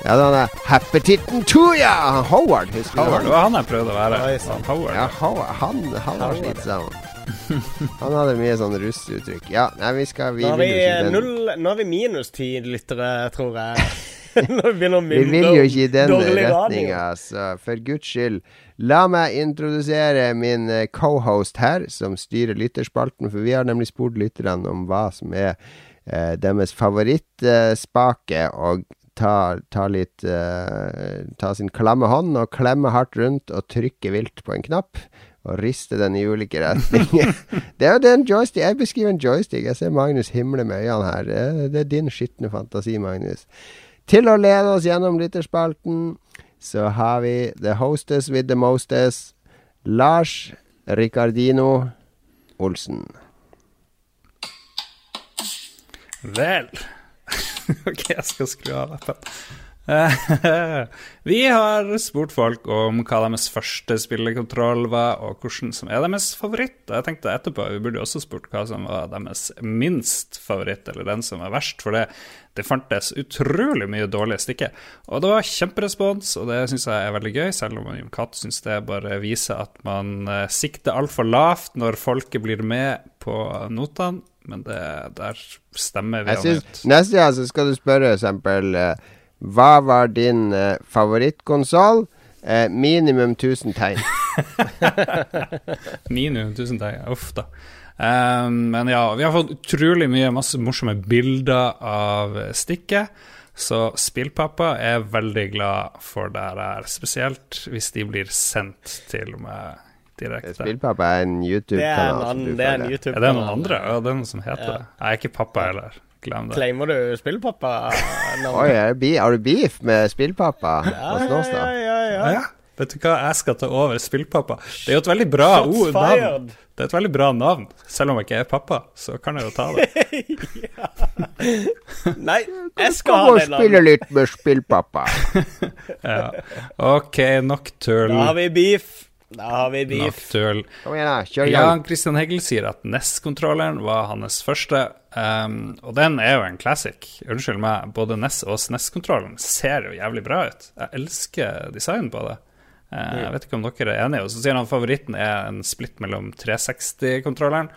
Ja, den der Happetitten Tuja! Howard, husker du Howard. han? Det var han jeg prøvde å være. Ja. Han Howard. Ja, Howard, han, han var Howard. slitsom. Han hadde mye sånn russuttrykk. Ja, nei, vi skal Vi Nå har vi, den null, nå har vi minus ti lyttere, tror jeg. <laughs> <laughs> Vi vil jo ikke i den retninga, så for guds skyld. La meg introdusere min eh, cohost her, som styrer lytterspalten. For vi har nemlig spurt lytterne om hva som er eh, deres favorittspake. og ta, ta litt eh, Ta sin klamme hånd og klemme hardt rundt og trykke vilt på en knapp. Og riste den i ulike retninger. <laughs> det er jo den joystick Jeg beskriver en joystick. Jeg ser Magnus himle med øynene her. Det er din skitne fantasi, Magnus. Til å lede oss gjennom lytterspalten så har vi The Hostess with the Mostess, Lars Ricardino Olsen. Vel <laughs> Ok, jeg skal skru av appen. <laughs> Vi har spurt folk om hva deres første spillekontroll var, og hvordan som er deres favoritt. Og jeg tenkte etterpå vi burde også spurt hva som var deres minst favoritt, eller den som er verst. For det, det fantes utrolig mye dårlige stikker. Og det var kjemperespons, og det syns jeg er veldig gøy, selv om Jon Cato syns det bare viser at man eh, sikter altfor lavt når folket blir med på notene. Men det, der stemmer vi Jeg synes, neste gang så skal du spørre eksempel eh, Hva var din eh, favorittkonsoll? Eh, minimum 1000 tegn. Minimum, tusen tegn. <laughs> Uff da. Um, men ja, vi har fått utrolig mye masse morsomme bilder av stikket. Så Spillpappa er veldig glad for det her, spesielt hvis de blir sendt til meg direkte. Spillpappa er en Det er en, YouTube-kanal. det er en. YouTube. Er det noen andre? Ja, det er noen som heter Ja. det. Jeg er ikke pappa heller. Glem det. Claimer du spillpappa? Oi, er det har du beef med Spillpappa Ja. Ja, ja, ja. Ja. Vet du hva, jeg skal ta over Spillpappa. Det er jo et veldig bra ord, navn. Det er et veldig bra navn. Selv om jeg ikke er pappa, så kan jeg jo ta det. <laughs> Nei, jeg skal ha og det spille litt med Spillpappa. <laughs> Ja. Ok, nok tull. Da har vi beef. Da har vi beef. Nok tull. Kom igjen, da. Kjør i Jan. Christian Heggel sier at NES-kontrolleren var hans første, um, og den er jo en classic. Unnskyld meg, både NES og SNES-kontrollen ser jo jævlig bra ut. Jeg elsker designen på det. Eh, jeg vet ikke om dere er enige. Og så sier han favoritten er en splitt mellom 360-kontrolleren,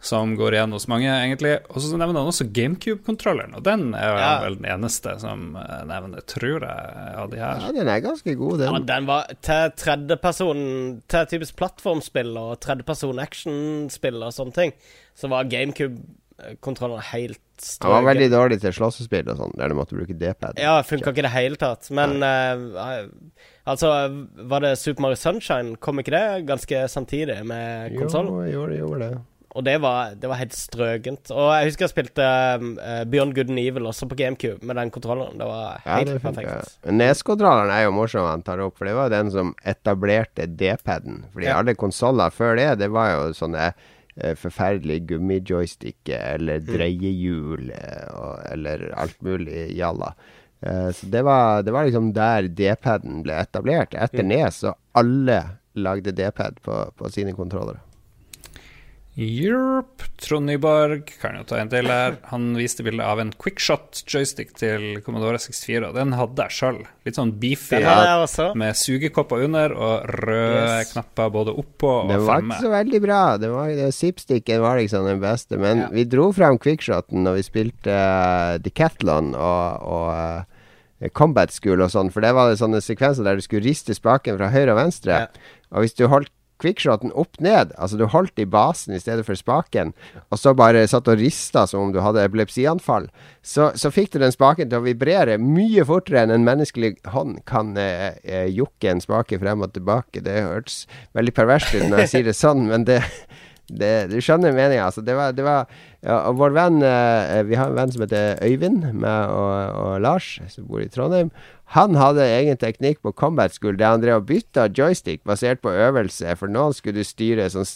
som går igjen hos mange, egentlig. Og så nevner han også GameCube-kontrolleren, og den er jo Ja. vel den eneste som eh, nevner, tror jeg, av de her. Ja, den er ganske god, Ja, den. den var til tredjeperson Til typisk plattformspill og tredjeperson actionspill og sånne ting, så var GameCube-kontrollen helt Han var veldig dårlig til slåssespill og sånn, der du måtte bruke D-pad. Ja, funka ikke i det hele tatt. Men uh, altså, var det Super Mario Sunshine? Kom ikke det ganske samtidig med Jo, jo, gjorde, gjorde det. Og det var, det var helt strøkent. Og jeg husker jeg spilte uh, Beyond Good and Evil også på GameCube med den kontrolleren. Det var Ja, helt det perfekt. Nes-kontrolleren er jo morsom han tar opp, for det var den som etablerte D-paden. Fordi Ja. alle konsoller før det, det var jo sånne eh, gummijoystick gummijoysticker eller dreiehjul eh, og, eller alt mulig jalla. Eh, så det var, det var liksom der D-paden ble etablert. Etter Nes og alle lagde D-pad på, på sine kontrollere. Europe. Trond Nyborg kan jo ta en del her. Han viste bilde av en quickshot joystick til Commodore 64, og den hadde jeg sjøl. Litt sånn beefy, med sugekopper under og røde Yes. knapper både oppå og fremme. Det var ikke så veldig bra. Det var, det, Zipsticken var liksom den beste. Men Ja. vi dro frem quickshoten når vi spilte uh, Decathlon og, og eh, Combat School og sånn. For det var det sånne sekvenser der du skulle riste spaken fra høyre og venstre. Ja. Og hvis du holdt quickshoten opp ned, altså du holdt i basen i stedet for spaken, og så bare satt og rista som om du hadde epilepsianfall, så, så fikk du den spaken til å vibrere mye fortere enn en menneskelig hånd kan eh, eh, jukke en spake frem og tilbake. Det hørtes veldig perverst ut når jeg sier det sånn, men det, Det, du skjønner meninga. Altså, det var, det var ja, vår venn eh, Vi har en venn som heter Øyvind, meg og, og Lars, som bor i Trondheim. Han hadde egen teknikk på Combat School der han drev og bytta joystick basert på øvelse. For noen skulle du styre sånn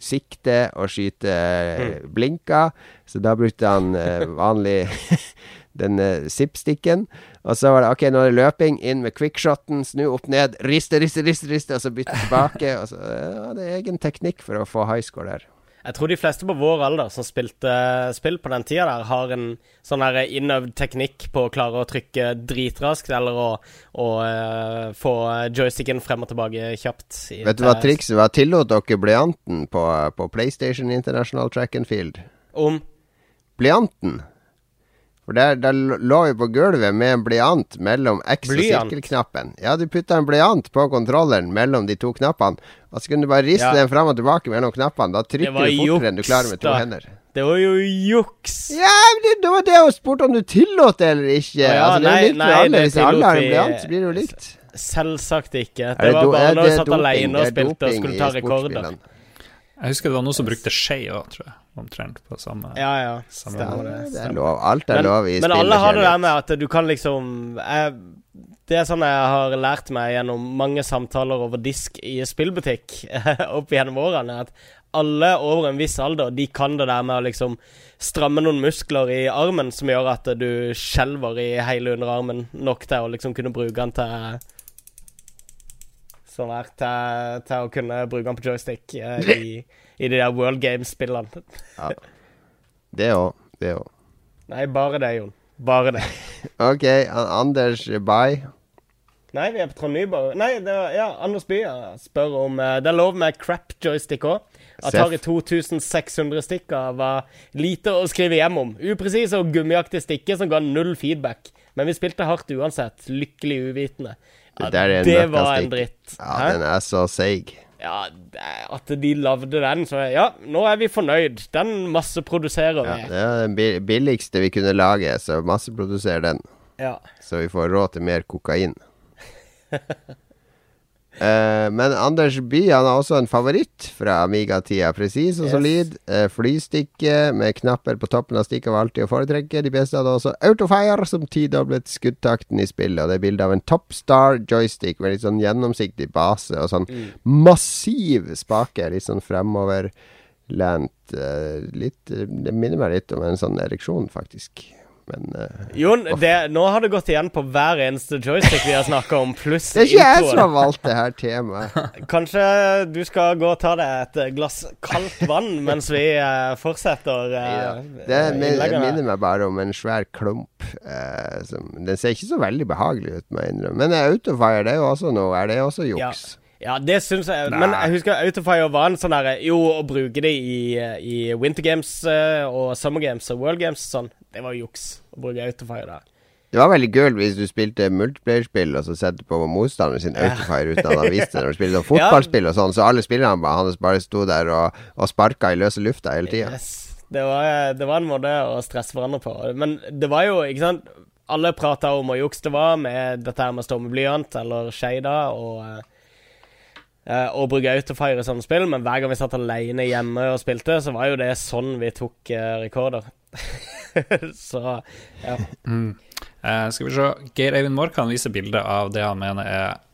sikte og skyte mm. blinka, så da brukte han eh, vanlig <laughs> den uh, zip-sticken. Og så var det OK, nå er det løping. Inn med quickshoten. Snu opp ned. Riste, riste, riste, riste og så bytte tilbake. og så ja, Det er egen teknikk for å få high score der. Jeg tror de fleste på vår alder som spilte spill på den tida der, har en sånn her innøvd teknikk på å klare å trykke dritraskt, eller å, å uh, få joysticken frem og tilbake kjapt. Vet du hva trikset var? Tillot dere blyanten på, på PlayStation International Track and Field? Om? Blyanten. For der, der lå vi på gulvet med en blyant mellom X- og sirkelknappen. Ja, du putta en blyant på kontrolleren mellom de to knappene, og så kunne du bare riste ja. den fram og tilbake mellom knappene. Da trykker du fortere juks, enn du klarer med to da. hender. Det var jo juks. Ja, men det, det var det jeg spurte om du tillot det eller ikke. Ja, altså, det er jo likt alle. Hvis alle har en blyant, så blir det jo likt. Selvsagt ikke. Det, var bare når du satt alene og spilte og skulle ta rekorder. Jeg husker det var noen som brukte skje òg, tror jeg. Omtrent på samme Ja, ja. Samme stemmer det. det er lov. Alt er men, lov i spillet. Men alle har det der med at du kan liksom jeg, Det er sånn jeg har lært meg gjennom mange samtaler over disk i spillbutikk <laughs> opp gjennom årene, at alle over en viss alder, de kan det der med å liksom stramme noen muskler i armen som gjør at du skjelver i hele underarmen nok til å liksom kunne bruke den til Sånn her til, til, å kunne bruke den på joystick eh, i, i, de der World Games-spillene. ja. Det òg. Det òg. Nei, bare det, Jon. Bare det. <laughs> OK. Anders Bye. Nei, vi er på Trond Nyborg. Nei, det var, ja, Anders Bye spør om uh, Det er lov med crap joystick òg. Atari 2600 stikker var lite å skrive hjem om. Upresise og gummiaktig stikker som ga null feedback. Men vi spilte hardt uansett. Lykkelig uvitende. Ja, det, det var en dritt. Ja, Hæ? den er så seig. Ja, at de lagde den, så ja, nå er vi fornøyd. Den masseproduserer vi. Ja, det er den billigste vi kunne lage, så masseproduser den. Ja. Så vi får råd til mer kokain. <laughs> Uh, men Anders Bye han har også en favoritt fra Amiga-tida. Presis og yes. solid. Uh, flystikke med knapper på toppen av stikket var alltid å foretrekke. De beste hadde også Autofire, som tidoblet skuddtakten i spillet. Og det er bilde av en Topstar joystick med litt sånn gjennomsiktig base og sånn mm. massiv spake. Litt sånn fremoverlent. Uh, litt Det minner meg litt om en sånn ereksjon, faktisk men uh, Jon, det, nå har det gått igjen på hver eneste joystick vi har snakka om, pluss Det er ikke jeg som har valgt det her temaet. <laughs> Kanskje du skal gå og ta deg et glass kaldt vann mens vi uh, fortsetter uh, ja. Det minner meg bare om en svær klump. Som, den ser ikke så veldig behagelig ut, må jeg innrømme. Men Autofire, det er jo også noe. Er det også juks? Ja. Ja, det syns jeg. Nei. Men jeg husker Autofire var en sånn herre Jo, å bruke det i, i Winter Games og Summer Games og World Games sånn, det var juks å bruke Autofire der. Det var veldig gøy hvis du spilte multiplayer-spill og så sette på motstanderen sin ja. autofire uten at han visste det. Når du spilte sånn <laughs> fotballspill og sånn, så alle spillerne hans bare sto der og, og sparka i løse lufta hele tida. Yes. Det, var, det var en måte å stresse hverandre på. Men det var jo, ikke sant Alle prata om å juks det var med dette her med å stå med blyant eller skeida og uh, og bruke autofire i sånne spill, men hver gang vi satt alene hjemme og spilte, så var jo det sånn vi tok uh, rekorder. <laughs> så ja. Mm. Uh, skal vi se. Geir Eivind Mork kan vise bilde av det han mener er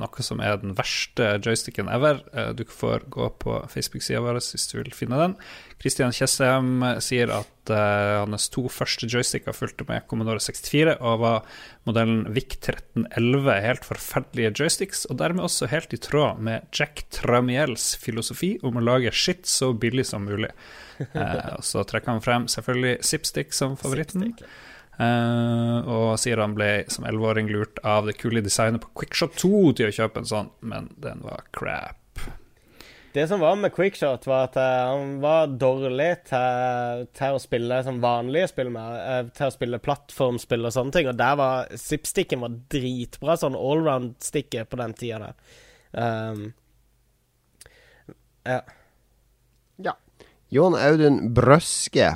noe som er den verste joysticken ever. Uh, du får gå på Facebook-sida vår hvis du vil finne den. Kristian Tjessem sier at hans to første joysticker fulgte med Commodore 64 og var modellen VIC 1311 helt forferdelige joysticks, og dermed også helt i tråd med Jack Tramiels filosofi om å lage shit så billig som mulig. Uh, <laughs> og så trekker han frem selvfølgelig Zipstick som favoritten. Uh, og sier han ble som 11-åring lurt av det kule designet på Quickshot 2 til å kjøpe en sånn, men den var crap. Det som var med Quickshot, var at uh, han var dårlig til, til å spille som vanlige spill med. Uh, til å spille plattformspill og sånne ting. Og der var zipsticken var dritbra, sånn allround-stikke på den tida der. Um, ja. ja. Jon Audun Brøske.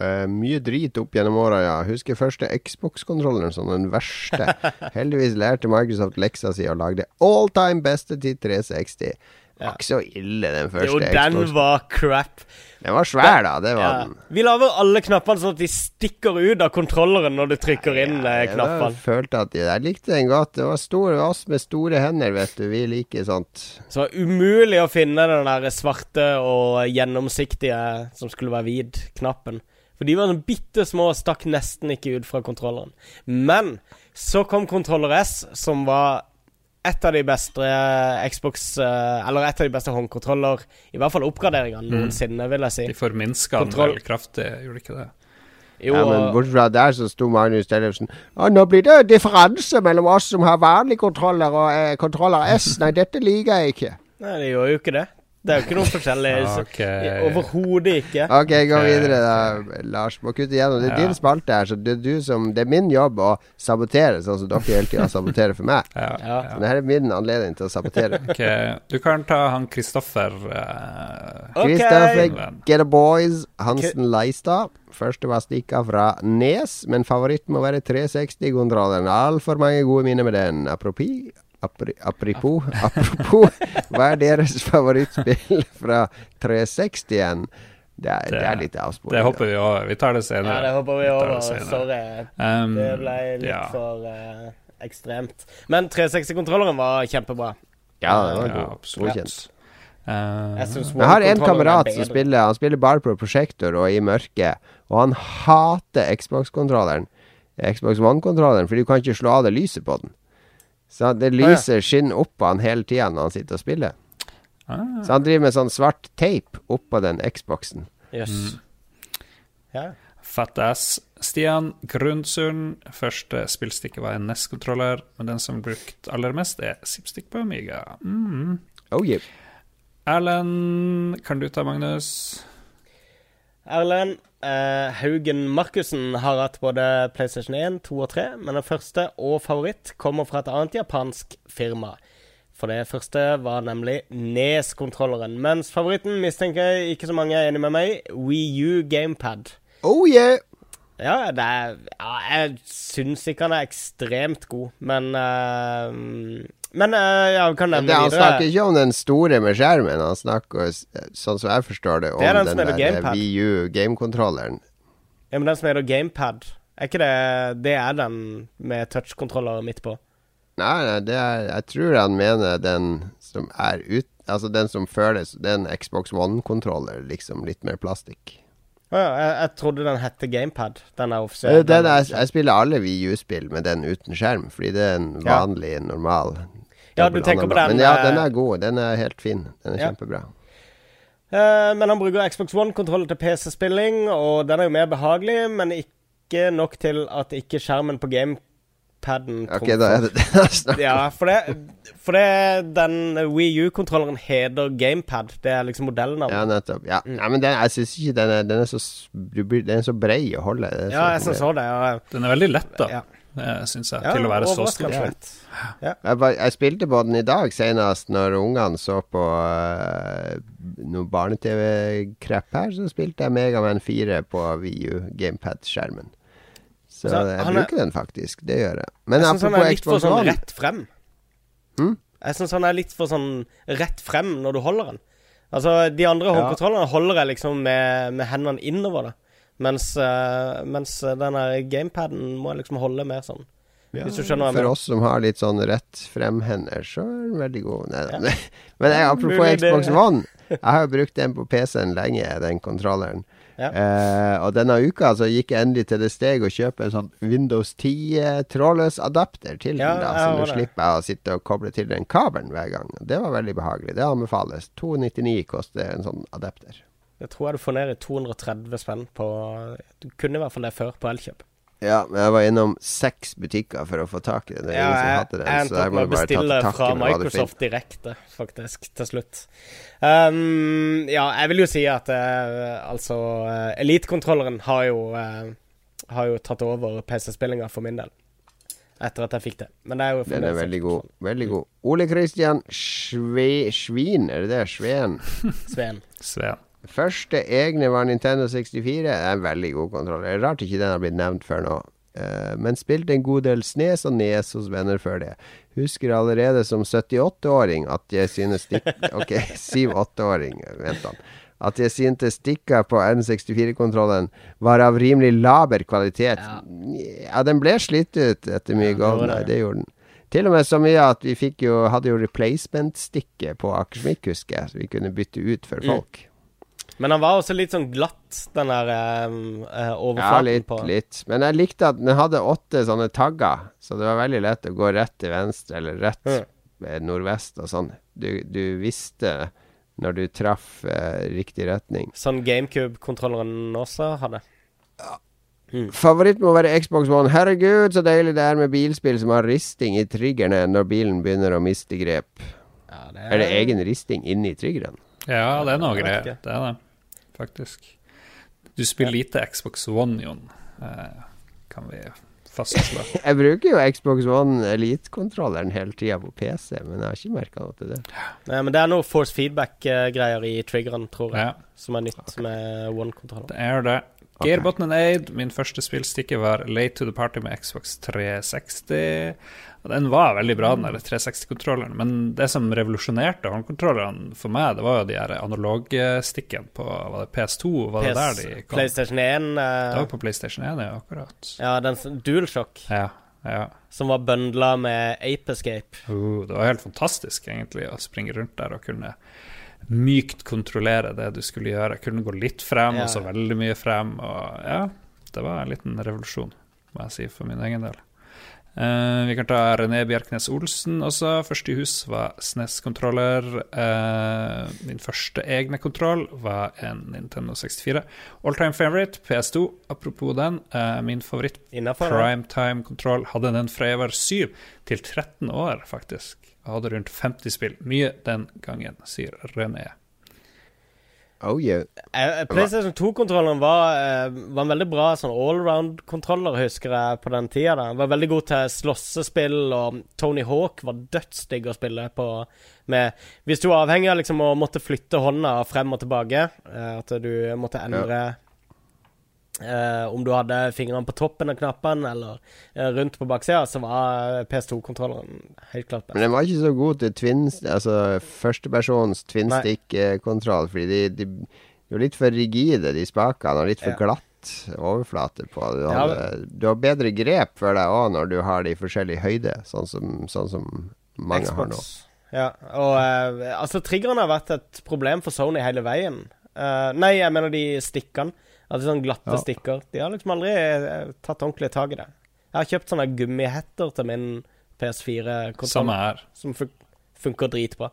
Uh, mye drit opp gjennom åra, ja. Husker første Xbox-kontrolleren som den verste. <laughs> Heldigvis lærte Microsoft leksa si og lagde all time beste til 360. Ja. var ikke så ille, den første Jo, den Xbox. var crap. Den var svær, da. Det var Ja. den. Vi lager alle knappene sånn at de stikker ut av kontrolleren når du trykker inn eh, Jeg var- knappene. følte at jeg likte den godt. Det var stor oss med store hender, vet du. Vi liker sånt. Så det var umulig å finne den der svarte og gjennomsiktige som skulle være hvit-knappen. For de var sånn bitte små og stakk nesten ikke ut fra kontrolleren. Men så kom kontroller S, som var et av de beste eh, Xbox eh, Eller et av de beste håndkontroller, i hvert fall oppgraderingene noensinne, vil jeg si. De forminska den veldig kraftig, gjorde de ikke det? Jo, ja, men bortsett fra der så sto Magnus Tellefsen Og nå blir det differanse mellom oss som har vanlig kontroller og eh, kontroller S. Nei, dette liker jeg ikke. Nei, det gjør jo ikke det. Det er jo ikke noe forskjellig. <laughs> okay. Overhodet ikke. Ok, gå går videre da, Lars. Må kutte igjennom. Det er Ja. din spalte her, så det er, du som, det er min jobb å sabotere, sånn som dere hele tida saboterer for meg. <laughs> Ja, Ja. Så dette er min anledning til å sabotere. Ok, Du kan ta han Kristoffer Kristoffer uh... Kristoffer Get a Boys Hansen Leistad. Første var stikka fra Nes, men favoritten må være 360-kontrolleren. Altfor mange gode minner med den. Apropos Apri, apropos, <laughs> apropos, hva er deres favorittspill fra 360-en? Det, er- det er litt avsporing. Det håper hopper vi over. Vi tar det Ja, senere. det hopper vi vi over. Det Sorry. Um, Det ble litt ja. for uh, ekstremt. Men 360-kontrolleren var kjempebra. Ja, det var Ja, god. Godkjent. Uh, Jeg Jeg har en er kamerat som spiller Han spiller bare på prosjektor og i mørket, og han hater Xbox-kontrolleren. Xbox One-kontrolleren, for du kan ikke slå av det lyset på den. Så det lyser lyset skinner opp på han hele tida når han sitter og spiller. ah, Så han driver med sånn svart teip oppå den Xboxen. Jøss. Mm. Ja. Fat ass. Stian Grundsund. Første spillstikket var en NES-kontroller, men den som er brukt aller mest, er Zipstick på Amiga. Mm. Oh yeah. Erlend, kan du ta Magnus? Erlend eh, Haugen Markussen har hatt både PlayStation 1, 2 og 3, men den første og favoritt kommer fra et annet japansk firma. For det første var nemlig Nes-kontrolleren, mens favoritten mistenker jeg ikke så mange er enig med meg, Wii U Gamepad. Oh yeah! Ja, det er ja, Jeg syns ikke han er ekstremt god, men eh, Men uh, ja, vi kan nevne Det, han videre. snakker ikke om den store med skjermen. Han snakker, sånn som jeg forstår det, om Det er den den, der VU U gamekontrolleren. Ja, men den som heter Gamepad, er ikke det Det er den med touchkontroller midt på. Nei, nei, det er, jeg tror han mener den som er ut... Altså den som føles Det er en Xbox One-kontroller, liksom. Litt mer plastikk. Å ja, jeg, jeg trodde den hette Gamepad. Den er Eh, offisiell. Den er, jeg spiller alle Wii U-spill med den uten skjerm, fordi det er en Ja. vanlig, normal Ja, du tenker på den, Men ja, eh, den er god. Den er helt fin. Den er Ja. kjempebra. Uh, men han bruker Xbox One-kontroller til PC-spilling, og den er jo mer behagelig, men ikke nok til at ikke skjermen på gamepaden Ok, da er det det jeg snakker Ja, for det, for det den Wii U-kontrolleren heter Gamepad. Det er liksom modellnavnet. Ja, nettopp. Ja. Mm. Nei, men den, jeg syns ikke den er, den er så s- du blir- Den er så brei å holde. Ja, jeg syns så det. Ja, Den er veldig lett, da, ja. Syns jeg, Ja, til å være så stor. Ja. Jeg, jeg spilte på den i dag senest når ungene så på uh, noe barne-TV-krepp her. Så spilte jeg Megaman 4 på VU Gamepad-skjermen. Så så jeg bruker er- den faktisk. Det gjør jeg. Men Jeg syns han er litt for sånn rett frem. Hmm? Jeg syns han er litt for sånn rett frem når du holder den. Altså, de andre Ja. håndkontrollene holder jeg liksom med, med hendene innover, da. Mens, eh, mens den gamepaden må jeg liksom holde mer sånn. Jeg For oss som har litt sånn rett frem-hender, så er den veldig god. Nei. Ja. <laughs> Men jeg, apropos Xbox One, jeg har jo brukt den på PC-en lenge, den kontrolleren. Ja. Eh, og denne uka så gikk jeg endelig til det steg å kjøpe en sånn Windows 10 eh, trådløs adapter til Ja, den. da Så nå slipper jeg å sitte og koble til den kabelen hver gang. Det var veldig behagelig. Det anbefales. 299 koster en sånn adapter. Det tror jeg du får ned i 230 spenn på Du kunne i hvert fall det før på Elkjøp. Ja, men jeg var innom seks butikker for å få tak i det. Det er Ja, ingen som jeg, hadde den. jeg så endte jeg opp må med å bare bestille fra. Microsoft direkte, faktisk, til slutt. Um, ja, jeg vil jo si at uh, altså uh, Elite-kontrolleren har jo uh, Har jo tatt over PC-spillinga for min del. Etter at jeg fikk det. Men det er jo Den er veldig god. sånn. Veldig god. Ole Kristian Sve, Svin, er det det? Sveen. <laughs> Sveen. Sveen. Første egne var Nintendo 64. Det er en veldig god kontroller. Rart ikke den har blitt nevnt før nå. Eh, men spilte en god del Snes og Nes hos venner før det. husker allerede som 78-åring at jeg synes stikk... <laughs> Ok, 7-8-åring, vent han. At jeg syntes stikka på N64-kontrollen var av rimelig laber kvalitet. Ja. Ja, den ble slitt ut etter mye Ja, gold. Nei, det. Gjorde den. Til og med så mye at vi jo, hadde jo replacement-stikket på Akersmik, husker jeg, så vi kunne bytte ut for Mm. Men han var også litt sånn glatt, den der eh, overflaten Ja, litt, på litt. Men jeg likte at den hadde åtte sånne tagger, så det var veldig lett å gå rett til venstre eller rett Mm. eh, nordvest og sånn. Du, du visste når du traff eh, riktig retning. Sånn GameCube-kontrolleren også hadde. Favoritt må være Xbox One. Herregud, så deilig det er med bilspill som har risting i triggerne når bilen begynner å miste grep. Ja, det Er det egen risting inni triggeren? Ja, det er noe greier. Det er det, faktisk. Du spiller lite Xbox One, Jon, eh, kan vi fastslå. <laughs> Jeg bruker jo Xbox One Elite-kontrolleren hele tida på PC, men jeg har ikke merka noe til det. Nei, men det er noe force feedback-greier i triggeren, tror jeg, Ja, som er nytt med One-kontrolleren. det er det. Ok. and Aid, min første spillstikke var Late to the Party med Xbox 360. Og den var veldig bra, den der 360-kontrolleren. Men det som revolusjonerte håndkontrollerne for meg, det var jo de her analogstikkene på var det PS2. Var det der de kom? PlayStation 1 Det eh, var på PlayStation 1, ja, akkurat. Ja, den DualShock Ja, ja. som var bøndla med Ape Escape. Uh, det var helt fantastisk, egentlig, å springe rundt der og kunne mykt kontrollere det du skulle gjøre. Kunne gå litt frem, Ja. og så veldig mye frem. Og ja, det var en liten revolusjon, må jeg si, for min egen del. Uh, vi kan ta René Bjerknes Olsen også. Første i hus var SNES-kontroller. Uh, min første egne kontroll var en Nintendo 64. All time favorite, PS2. Apropos den, uh, min favoritt. Primetime-kontroll hadde den fra jeg var 7 til 13 år, faktisk. Jeg hadde rundt 50 spill. Mye den gangen, sier René. Oh yeah. Eh, PlayStation 2-kontrolleren var, eh, var en veldig bra sånn allround-kontroller, husker jeg, på den tida. da. Var veldig god til slåssespill, og Tony Hawk var dødsdigg å spille på med Hvis du var avhengig av liksom å måtte flytte hånda frem og tilbake, eh, at du måtte endre eh, om du hadde fingrene på toppen av knappen eller uh, rundt på baksida, så var eh, PS2-kontrolleren helt klart Men den var ikke så god til twin, altså førstepersons twin stick-kontroll, fordi de, de, de var litt for rigide, de spakene, og litt for Ja. glatt overflate på. Du, Ja, hadde, du har bedre grep for deg òg når du har det i forskjellig høyde, sånn som, sånn som mange har nå. Ja, og uh, altså triggerne har vært et problem for Sony hele veien. Nei, jeg mener de stikkene. Altså sånne glatte Ja. stikker. De har liksom aldri eh, tatt ordentlig tak i det. Jeg har kjøpt sånne gummihetter til min PS4-kontroll, er som fun funker dritbra.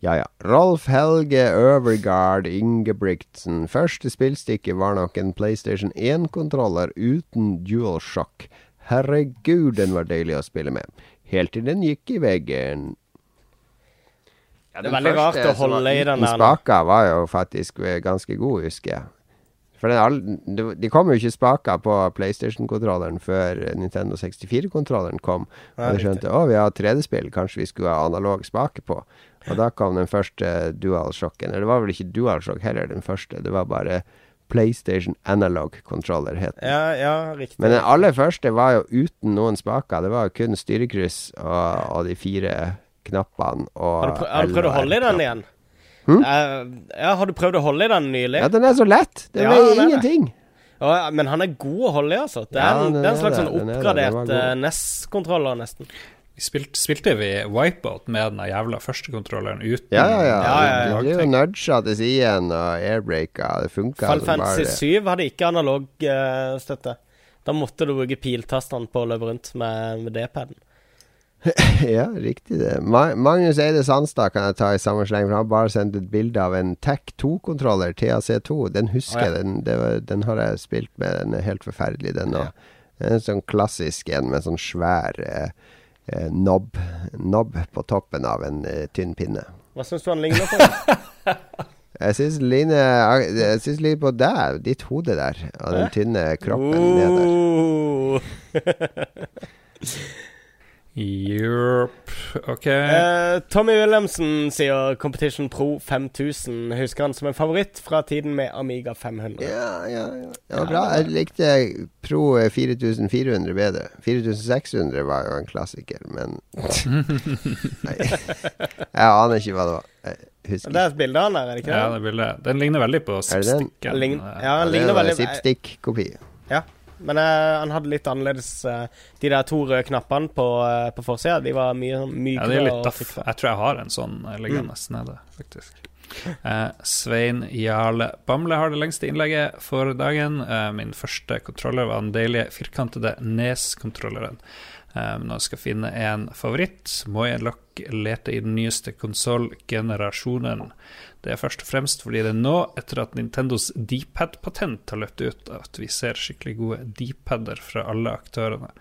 Ja, ja. Rolf Helge Øvergard Ingebrigtsen. Første spillstikke var nok en PlayStation 1-kontroller uten DualShock. Herregud, den var deilig å spille med. Helt til den gikk i veggen. Ja, Det er veldig rart å holde i den der. Spaka var jo faktisk eh, ganske god, husker jeg. For den, all- de, kom jo ikke spaker på PlayStation-kontrolleren før Nintendo 64-kontrolleren kom. Ja, Og de skjønte å, vi har 3D-spill, kanskje vi skulle ha analog spake på. Og da kom den første DualShocken. Eller det var vel ikke DualShock heller, den første. Det var bare PlayStation Analog Controller, het den. Ja, ja, riktig. Men den aller første var jo uten noen spaker. Det var jo kun styrekryss og, og de fire knappene og har du, prøv, har du prøvd å holde i den igjen? Hm? Uh, ja, har du prøvd å holde i den nylig? Ja, den er så lett! Den Ja, veier er ingenting. Ja, men han er god å holde i, altså. Det er, Ja, en, det er en slags sånn er oppgradert eh, NES-kontroller, nesten. Spilt, spilte, vi Wipeout med den jævla førstekontrolleren uten Ja, ja, ja. Ja, ja, ja. Du blir jo nudga til siden og airbreaka. Det funka Final Fantasy 7 hadde ikke analog uh, støtte. Da måtte du bruke piltastene på å løpe rundt med, med D-paden. <laughs> Ja, riktig det. Magnus Eide Sandstad kan jeg ta i samme sleng, for han har bare sendt et bilde av en TAC 2-kontroller, TAC2. Den husker Å, ja. jeg, den, var, den har jeg spilt med. Den er helt forferdelig, den òg. En sånn klassisk en med sånn svær eh, eh, nobb, på toppen av en eh, tynn pinne. Hva syns du han ligner på? <laughs> Jeg syns Jeg syns litt på deg, ditt hode der, og den tynne kroppen neder. <laughs> Europe. OK. Uh, Tommy Wilhelmsen sier Competition Pro 5000. Husker han som en favoritt fra tiden med Amiga 500. Ja, ja, ja. Det var bra. Jeg likte Pro 4400 bedre. 4600 var jo en klassiker, men <laughs> Nei. Jeg aner ikke hva det var. Jeg husker Det er et bilde av han der, er det ikke det? Ja, det? er bildet. Den ligner veldig på Zipstick. Ja, den? Ligner veldig Zipstick-kopi. Ja. Men eh, han hadde litt annerledes eh, De der to røde knappene på, uh, på forsida, de var mye mykere. Ja, mykere er litt daff. Jeg tror jeg har en sånn eh, liggende Mm. nede, faktisk. Eh, Svein Jarle Bamble har det lengste innlegget for dagen. Eh, min første kontroller var den deilige firkantede Nes-kontrolleren. Eh, når jeg skal finne en favoritt, må jeg nok lete i den nyeste konsollgenerasjonen. Det er først og fremst fordi det er nå, etter at Nintendos D-pad-patent har løpt ut, at vi ser skikkelig gode D-pader fra alle aktørene.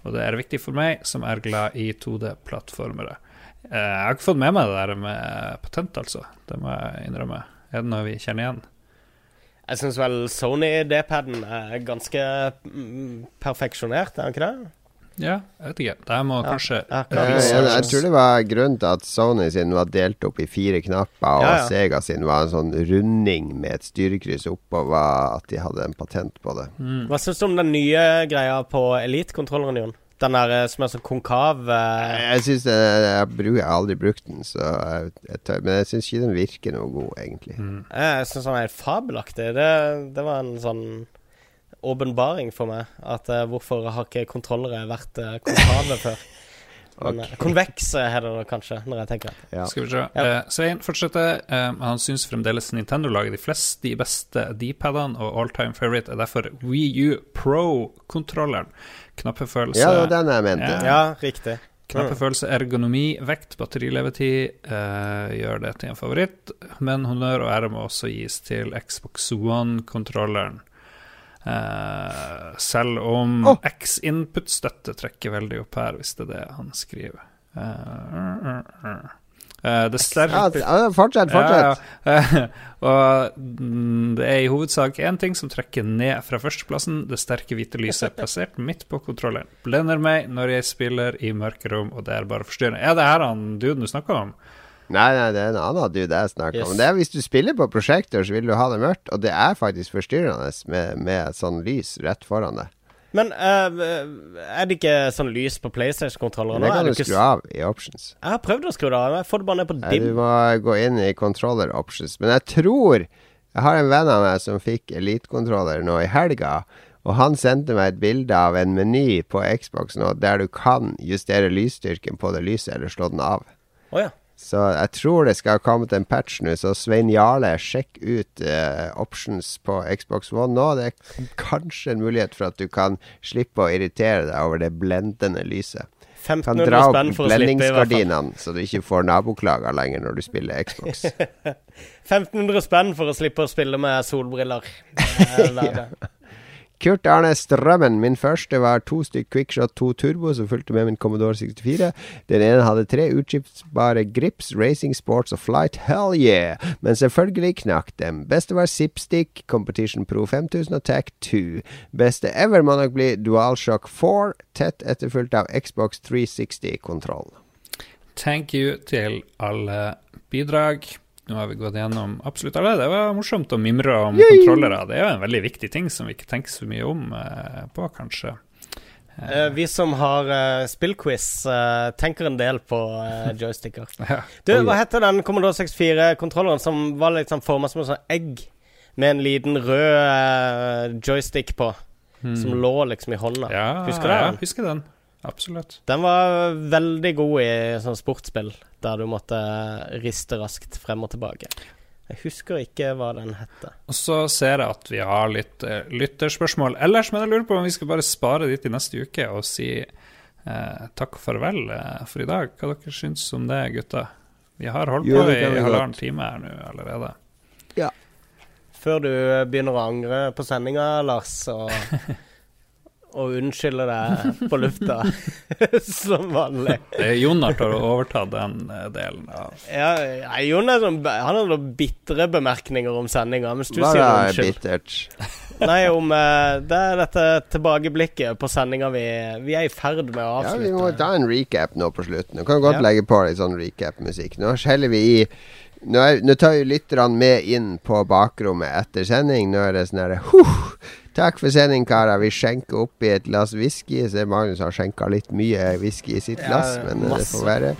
Og det er viktig for meg, som er glad i 2D-plattformere. Eh, Jeg har ikke fått med meg det der med patent, altså. Det må jeg innrømme. Er det noe vi kjenner igjen? Jeg syns vel Sony D-paden er ganske mm, perfeksjonert, er den ikke det? Ja, jeg vet ikke. Det her må Ja, kanskje ja, Ja, klart. jeg, jeg, jeg tror det var grunnen til at Sony sin var delt opp i fire knapper, og Ja, ja. Sega sin var en sånn runding med et styrekryss oppå, var at de hadde en patent på det. mm. Hva syns du om den nye greia på Elite-kontrolleren, Jon? Den der eh, som er sånn konkav eh, Jeg synes det, jeg, bruker, jeg har aldri brukt den, så jeg, jeg men jeg syns ikke den virker noe god, egentlig. Mm. Jeg syns den er fabelaktig. Det, det var en sånn åpenbaring for meg. At uh, hvorfor har ikke kontrollere vært uh, konkave før? <laughs> Men, eh, Konvekse heter det kanskje, når jeg tenker. Ja. Skal vi se. Ja. Eh, Svein fortsetter. Eh, han syns fremdeles Nintendo lager de fleste de beste D-padene, og all time favorite er derfor Wii U Pro-kontrolleren. Knappefølelse ja, det var den jeg mente. Ja. Ja, riktig. Knappefølelse, ergonomi, vekt, batterilevetid eh, gjør det til en favoritt. Men honnør og ære må også gis til Xbox One-kontrolleren. Eh, selv om oh. X-input-støtte trekker veldig opp her, hvis det er det han skriver. Uh, uh, uh. Det sterke Ja, fortsett, fortsett. ja, ja. <laughs> og mm, det er i hovedsak én ting som trekker ned fra førsteplassen. Det sterke hvite lyset er plassert midt på kontrolleren. Blender meg når jeg spiller i mørke rom, og det er bare forstyrrende. Er det her han duden du snakker om? Nei, nei, det er en annen dude jeg snakker Yes. om. Det er Hvis du spiller på prosjektor, så vil du ha det mørkt, og det er faktisk forstyrrende med, med sånn lys rett foran deg. Men uh, er det ikke sånn lys på PlayStation-kontrolleren? Det kan du ikke skru av i options. Jeg har prøvd å skru det av. Jeg får det bare ned på Nei, du må gå inn i controller options. Men jeg tror Jeg har en venn av meg som fikk Elite-kontroller nå i helga. Og han sendte meg et bilde av en meny på Xbox nå der du kan justere lysstyrken på det lyset, eller slå den av. Oh, ja. Så jeg tror det skal ha kommet en patch nå, så Svein Jarle, sjekk ut eh, options på Xbox One nå. Det er kanskje en mulighet for at du kan slippe å irritere deg over det blendende lyset. Kan dra opp blendingsgardinene, så du ikke får naboklager lenger når du spiller Xbox. <laughs> 1500 spenn for å slippe å spille med solbriller. Er verdt det. Kurt Arne Strømmen. Min første var to stykk Quickshot 2 Turbo som fulgte med min Commodore 64. Den ene hadde tre utskiftbare grips, Racing Sports og Flight. Hell yeah! Men selvfølgelig knakk dem. Beste var Zipstick, Competition Pro 5000 og Tac 2. Beste ever må nok bli DualShock 4, tett etterfulgt av Xbox 360-kontroll. Thank you til alle bidrag. Nå har vi gått gjennom absolutt alle. Det var morsomt å mimre om kontrollere. Det er jo en veldig viktig ting som vi ikke tenker så mye om eh, på, kanskje. Eh, vi som har uh, spillquiz, eh, tenker en del på uh, joysticker. <laughs> Ja. Du, hva heter den Commodore 64-kontrolleren som var litt sånn forma som et sånn egg med en liten rød eh, joystick på, som lå liksom i hånda? Hmm. Ja, Husker du ja, den? husker den. Absolutt. Den var veldig god i sånn sportsspill, der du måtte riste raskt frem og tilbake. Jeg husker ikke hva den hette. Og så ser jeg at vi har litt uh, lytterspørsmål ellers, men jeg lurer på om vi skal bare spare de til neste uke og si uh, takk og farvel uh, for i dag. Hva dere syns om det, gutta? Vi har holdt Jo, på i halvannen time her nå allerede. Ja. Før du begynner å angre på sendinga, Lars, og, <laughs> og unnskylde deg på lufta, <laughs> som vanlig. Jonar tar og har overtatt den eh, delen. av Ja, ja, Jon er sånn, han har noen bitre bemerkninger om sendinga, mens du Hva sier er unnskyld. bittert? <laughs> Nei, om eh, det er dette tilbakeblikket på sendinga vi, vi er i ferd med å avslutte. Ja, vi må ta en recap nå på slutten. Nå kan godt Ja. legge på litt sånn recap-musikk. Nå skjeller vi i nå, er, nå tar vi lytterne med inn på bakrommet etter sending. Nå er det sånn herre huh, Takk for sending, karer. Vi skjenker oppi et glass whisky. Jeg ser Magnus har skjenka litt mye whisky i sitt Ja, glass, men masse. det får være.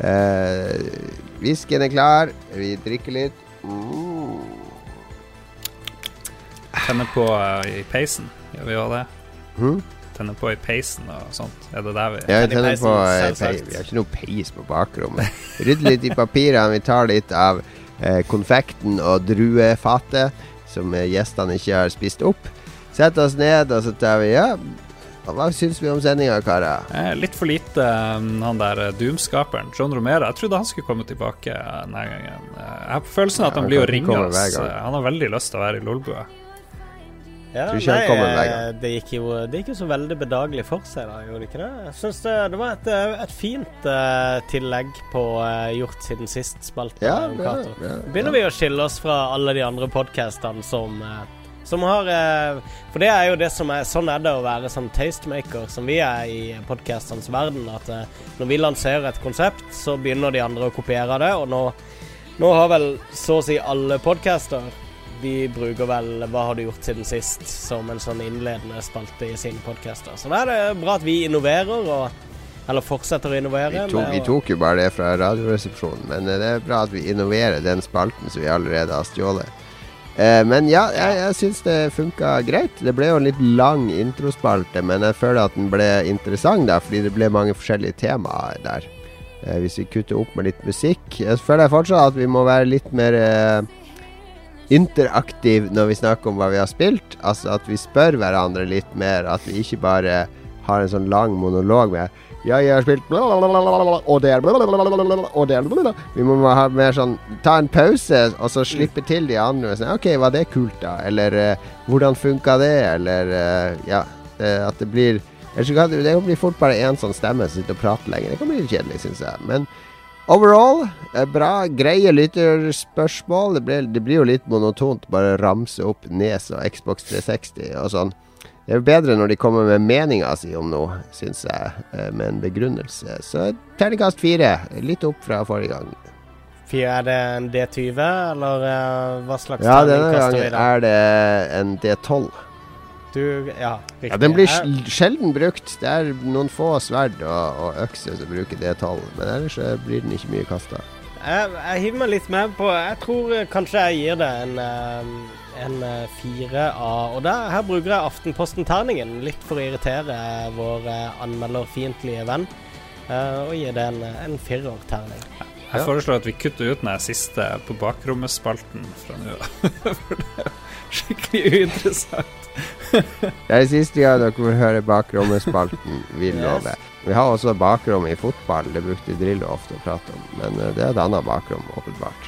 Uh, Whiskyen er klar. Vi drikker litt. Mm. Tenner på uh, i peisen. Gjør vi gjør det? Hmm? Tenner på i peisen og sånt. Er det der vi Ja, vi tenner peisen, på eh, Vi har ikke noe peis på bakrommet. Rydder litt i papirene. Vi tar litt av eh, konfekten og druefatet som eh, gjestene ikke har spist opp. Sett oss ned, og så tar vi Ja, hva syns vi om sendinga, karer? Eh, Litt for lite um, han der eh, Doom-skaperen, John Romero. Jeg trodde han skulle komme tilbake eh, denne gangen. Eh, Jeg har på følelsen Ja, at han han blir å ringe oss. Eh, Han har veldig lyst til å være i Lolbua. Ja, Tror ikke han kommer hver eh, gang. det gikk jo det gikk jo så veldig bedagelig for seg, da, gjorde det ikke det? Jeg syns det, det var et, eh, et fint uh, tillegg på uh, Gjort siden sist-spalten. Ja, ja, ja. Begynner vi å skille oss fra alle de andre podkastene som eh, som har eh, For det er jo det som er Sånn er det å være sånn tastemaker som vi er i podkastenes verden. At eh, når vi lanserer et konsept, så begynner de andre å kopiere det. Og nå, nå har vel så å si alle podcaster De bruker vel 'Hva har du gjort siden sist?' som en sånn innledende spalte i sine podcaster. Så da er det bra at vi innoverer, og Eller fortsetter å innovere. Vi tok, med vi tok jo bare det fra Radioresepsjonen, men eh, det er bra at vi innoverer den spalten som vi allerede har stjålet. Eh, men ja, jeg, jeg syns det funka greit. Det ble jo en litt lang introspalte, men jeg føler at den ble interessant, da, fordi det ble mange forskjellige temaer der. Eh, hvis vi kutter opp med litt musikk. Jeg føler fortsatt at vi må være litt mer eh, interaktiv når vi snakker om hva vi har spilt. Altså at vi spør hverandre litt mer. At vi ikke bare har en sånn lang monolog med ja, jeg har spilt blablabla, og det er og det er. Vi må ha mer sånn Ta en pause, og så slippe til de andre. Sånn, OK, var det kult, da? Eller eh, hvordan funka det? Eller eh, Ja. eh, at det blir det, kan bli fort bare én sånn stemme som sitter og prater lenger. Det kan bli litt kjedelig, syns jeg. Men overall, eh, bra. Greie lytterspørsmål. Det, det blir jo litt monotont bare ramse opp Nes og Xbox 360 og sånn. Det er jo bedre når de kommer med meninga si om noe, syns jeg, eh, med en begrunnelse. Så terningkast fire. Litt opp fra forrige gang. Er det en D20, eller eh, hva slags Ja, terning denne Ja, denne gangen er det en D12. Du, ja, riktig. Ja, Den blir sjelden brukt. Det er noen få sverd og, og økser som bruker D12, men ellers blir den ikke mye kasta. Jeg, jeg hiver meg litt med på Jeg tror eh, kanskje jeg gir det en, eh, en eh, fire av Og der, her bruker jeg Aftenposten-terningen litt for å irritere vår eh, anmelderfiendtlige venn. eh, og gir det en, en firerterning. Jeg foreslår at vi kutter ut den siste på bakrommet-spalten fra nå av. <laughs> For det er skikkelig uinteressant. <laughs> Det er siste gang dere får høre Bakrommet-spalten, vi Yes. lover. Vi har også bakrom i fotball, det brukte Drillo ofte å prate om. Men det er et annet bakrom, åpenbart.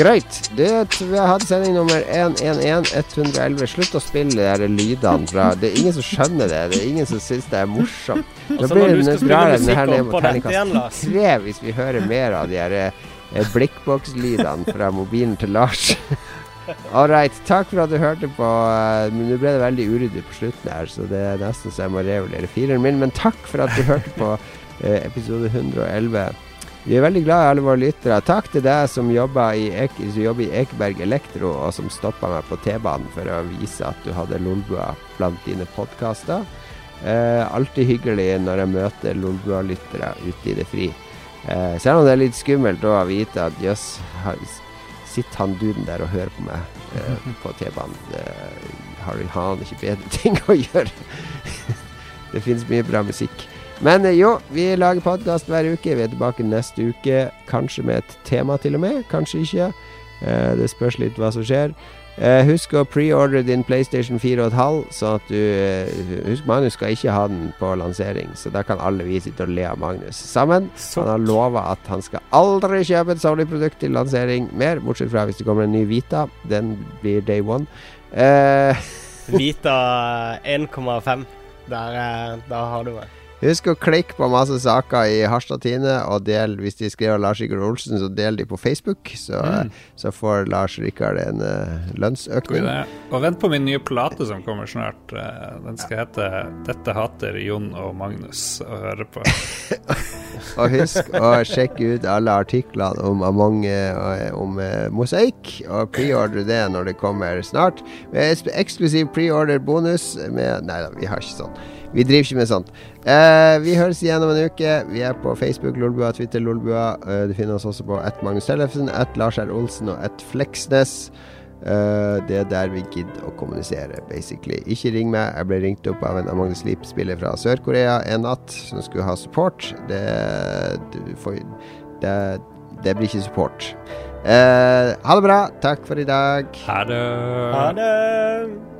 Greit. Det, vi har hatt sending nummer 111 111. Slutt å spille de der lydene fra Det er ingen som skjønner det. Det er ingen som syns det er morsomt. Nå <laughs> Da blir det drar den her ned mot terningkast tre hvis vi hører mer av de her eh, blikkbokslydene fra mobilen til Lars. <laughs> All right. Takk for at du hørte på. eh, Men Nå ble det veldig uryddig på slutten her, så det er nesten så jeg må revurdere fireren min. Men takk for at du hørte på eh, episode 111. Vi er veldig glad i alle våre lyttere. Takk til deg som jobber i, Ek som jobber i Ekeberg Elektro, og som stoppa meg på T-banen for å vise at du hadde Lolbua blant dine podkaster. Eh, alltid hyggelig når jeg møter Lolbua-lyttere ute i det fri. Eh, selv om det er litt skummelt å vite at jøss, sitter han duden der og hører på meg eh, <laughs> på T-banen. Har har han ikke bedre <laughs> ting å gjøre? det finnes mye bra musikk. Men eh, jo, vi lager podkast hver uke. Vi er tilbake neste uke. Kanskje med et tema, til og med. Kanskje ikke. Eh, det spørs litt hva som skjer. Eh, husk å preordre din PlayStation 4,5, sånn at du Husk, Magnus skal ikke ha den på lansering, så da kan alle vi sitte og le av Magnus sammen. Han har lova at han skal aldri kjøpe et Sony-produkt til lansering mer, bortsett fra hvis det kommer en ny Vita. Den blir day one. <laughs> Vita 1,5. Der, eh, da har du meg. Husk å klikke på masse saker i Harstad Tine, og del, hvis de skriver Lars Rikard Olsen, så del de på Facebook. Så, mm. så får Lars Rikard en uh, lønnsøkning. Og vent på min nye plate som kommer snart. Uh, den skal hete 'Dette hater Jon og Magnus' å høre på. <laughs> og husk å sjekke ut alle artiklene om Among og om uh, mosaikk, og preordre det når det kommer snart. Med eksklusiv preorder-bonus med Nei da, vi har ikke sånn. Vi driver ikke med sånt. Eh, vi høres igjen om en uke. Vi er på Facebook, Lolbua, Twitter, Lolbua. Eh, du finner oss også på at Magnus Tellefsen, at Lars R. Olsen og at Fleksnes. Uh, det er der vi gidder å kommunisere, basically. Ikke ring meg. Jeg ble ringt opp av en Magnus Leap-spiller fra Sør-Korea en natt som skulle ha support. Det, får, det, det blir ikke support. Uh, ha det bra. Takk for i dag. Ha det. Ha det.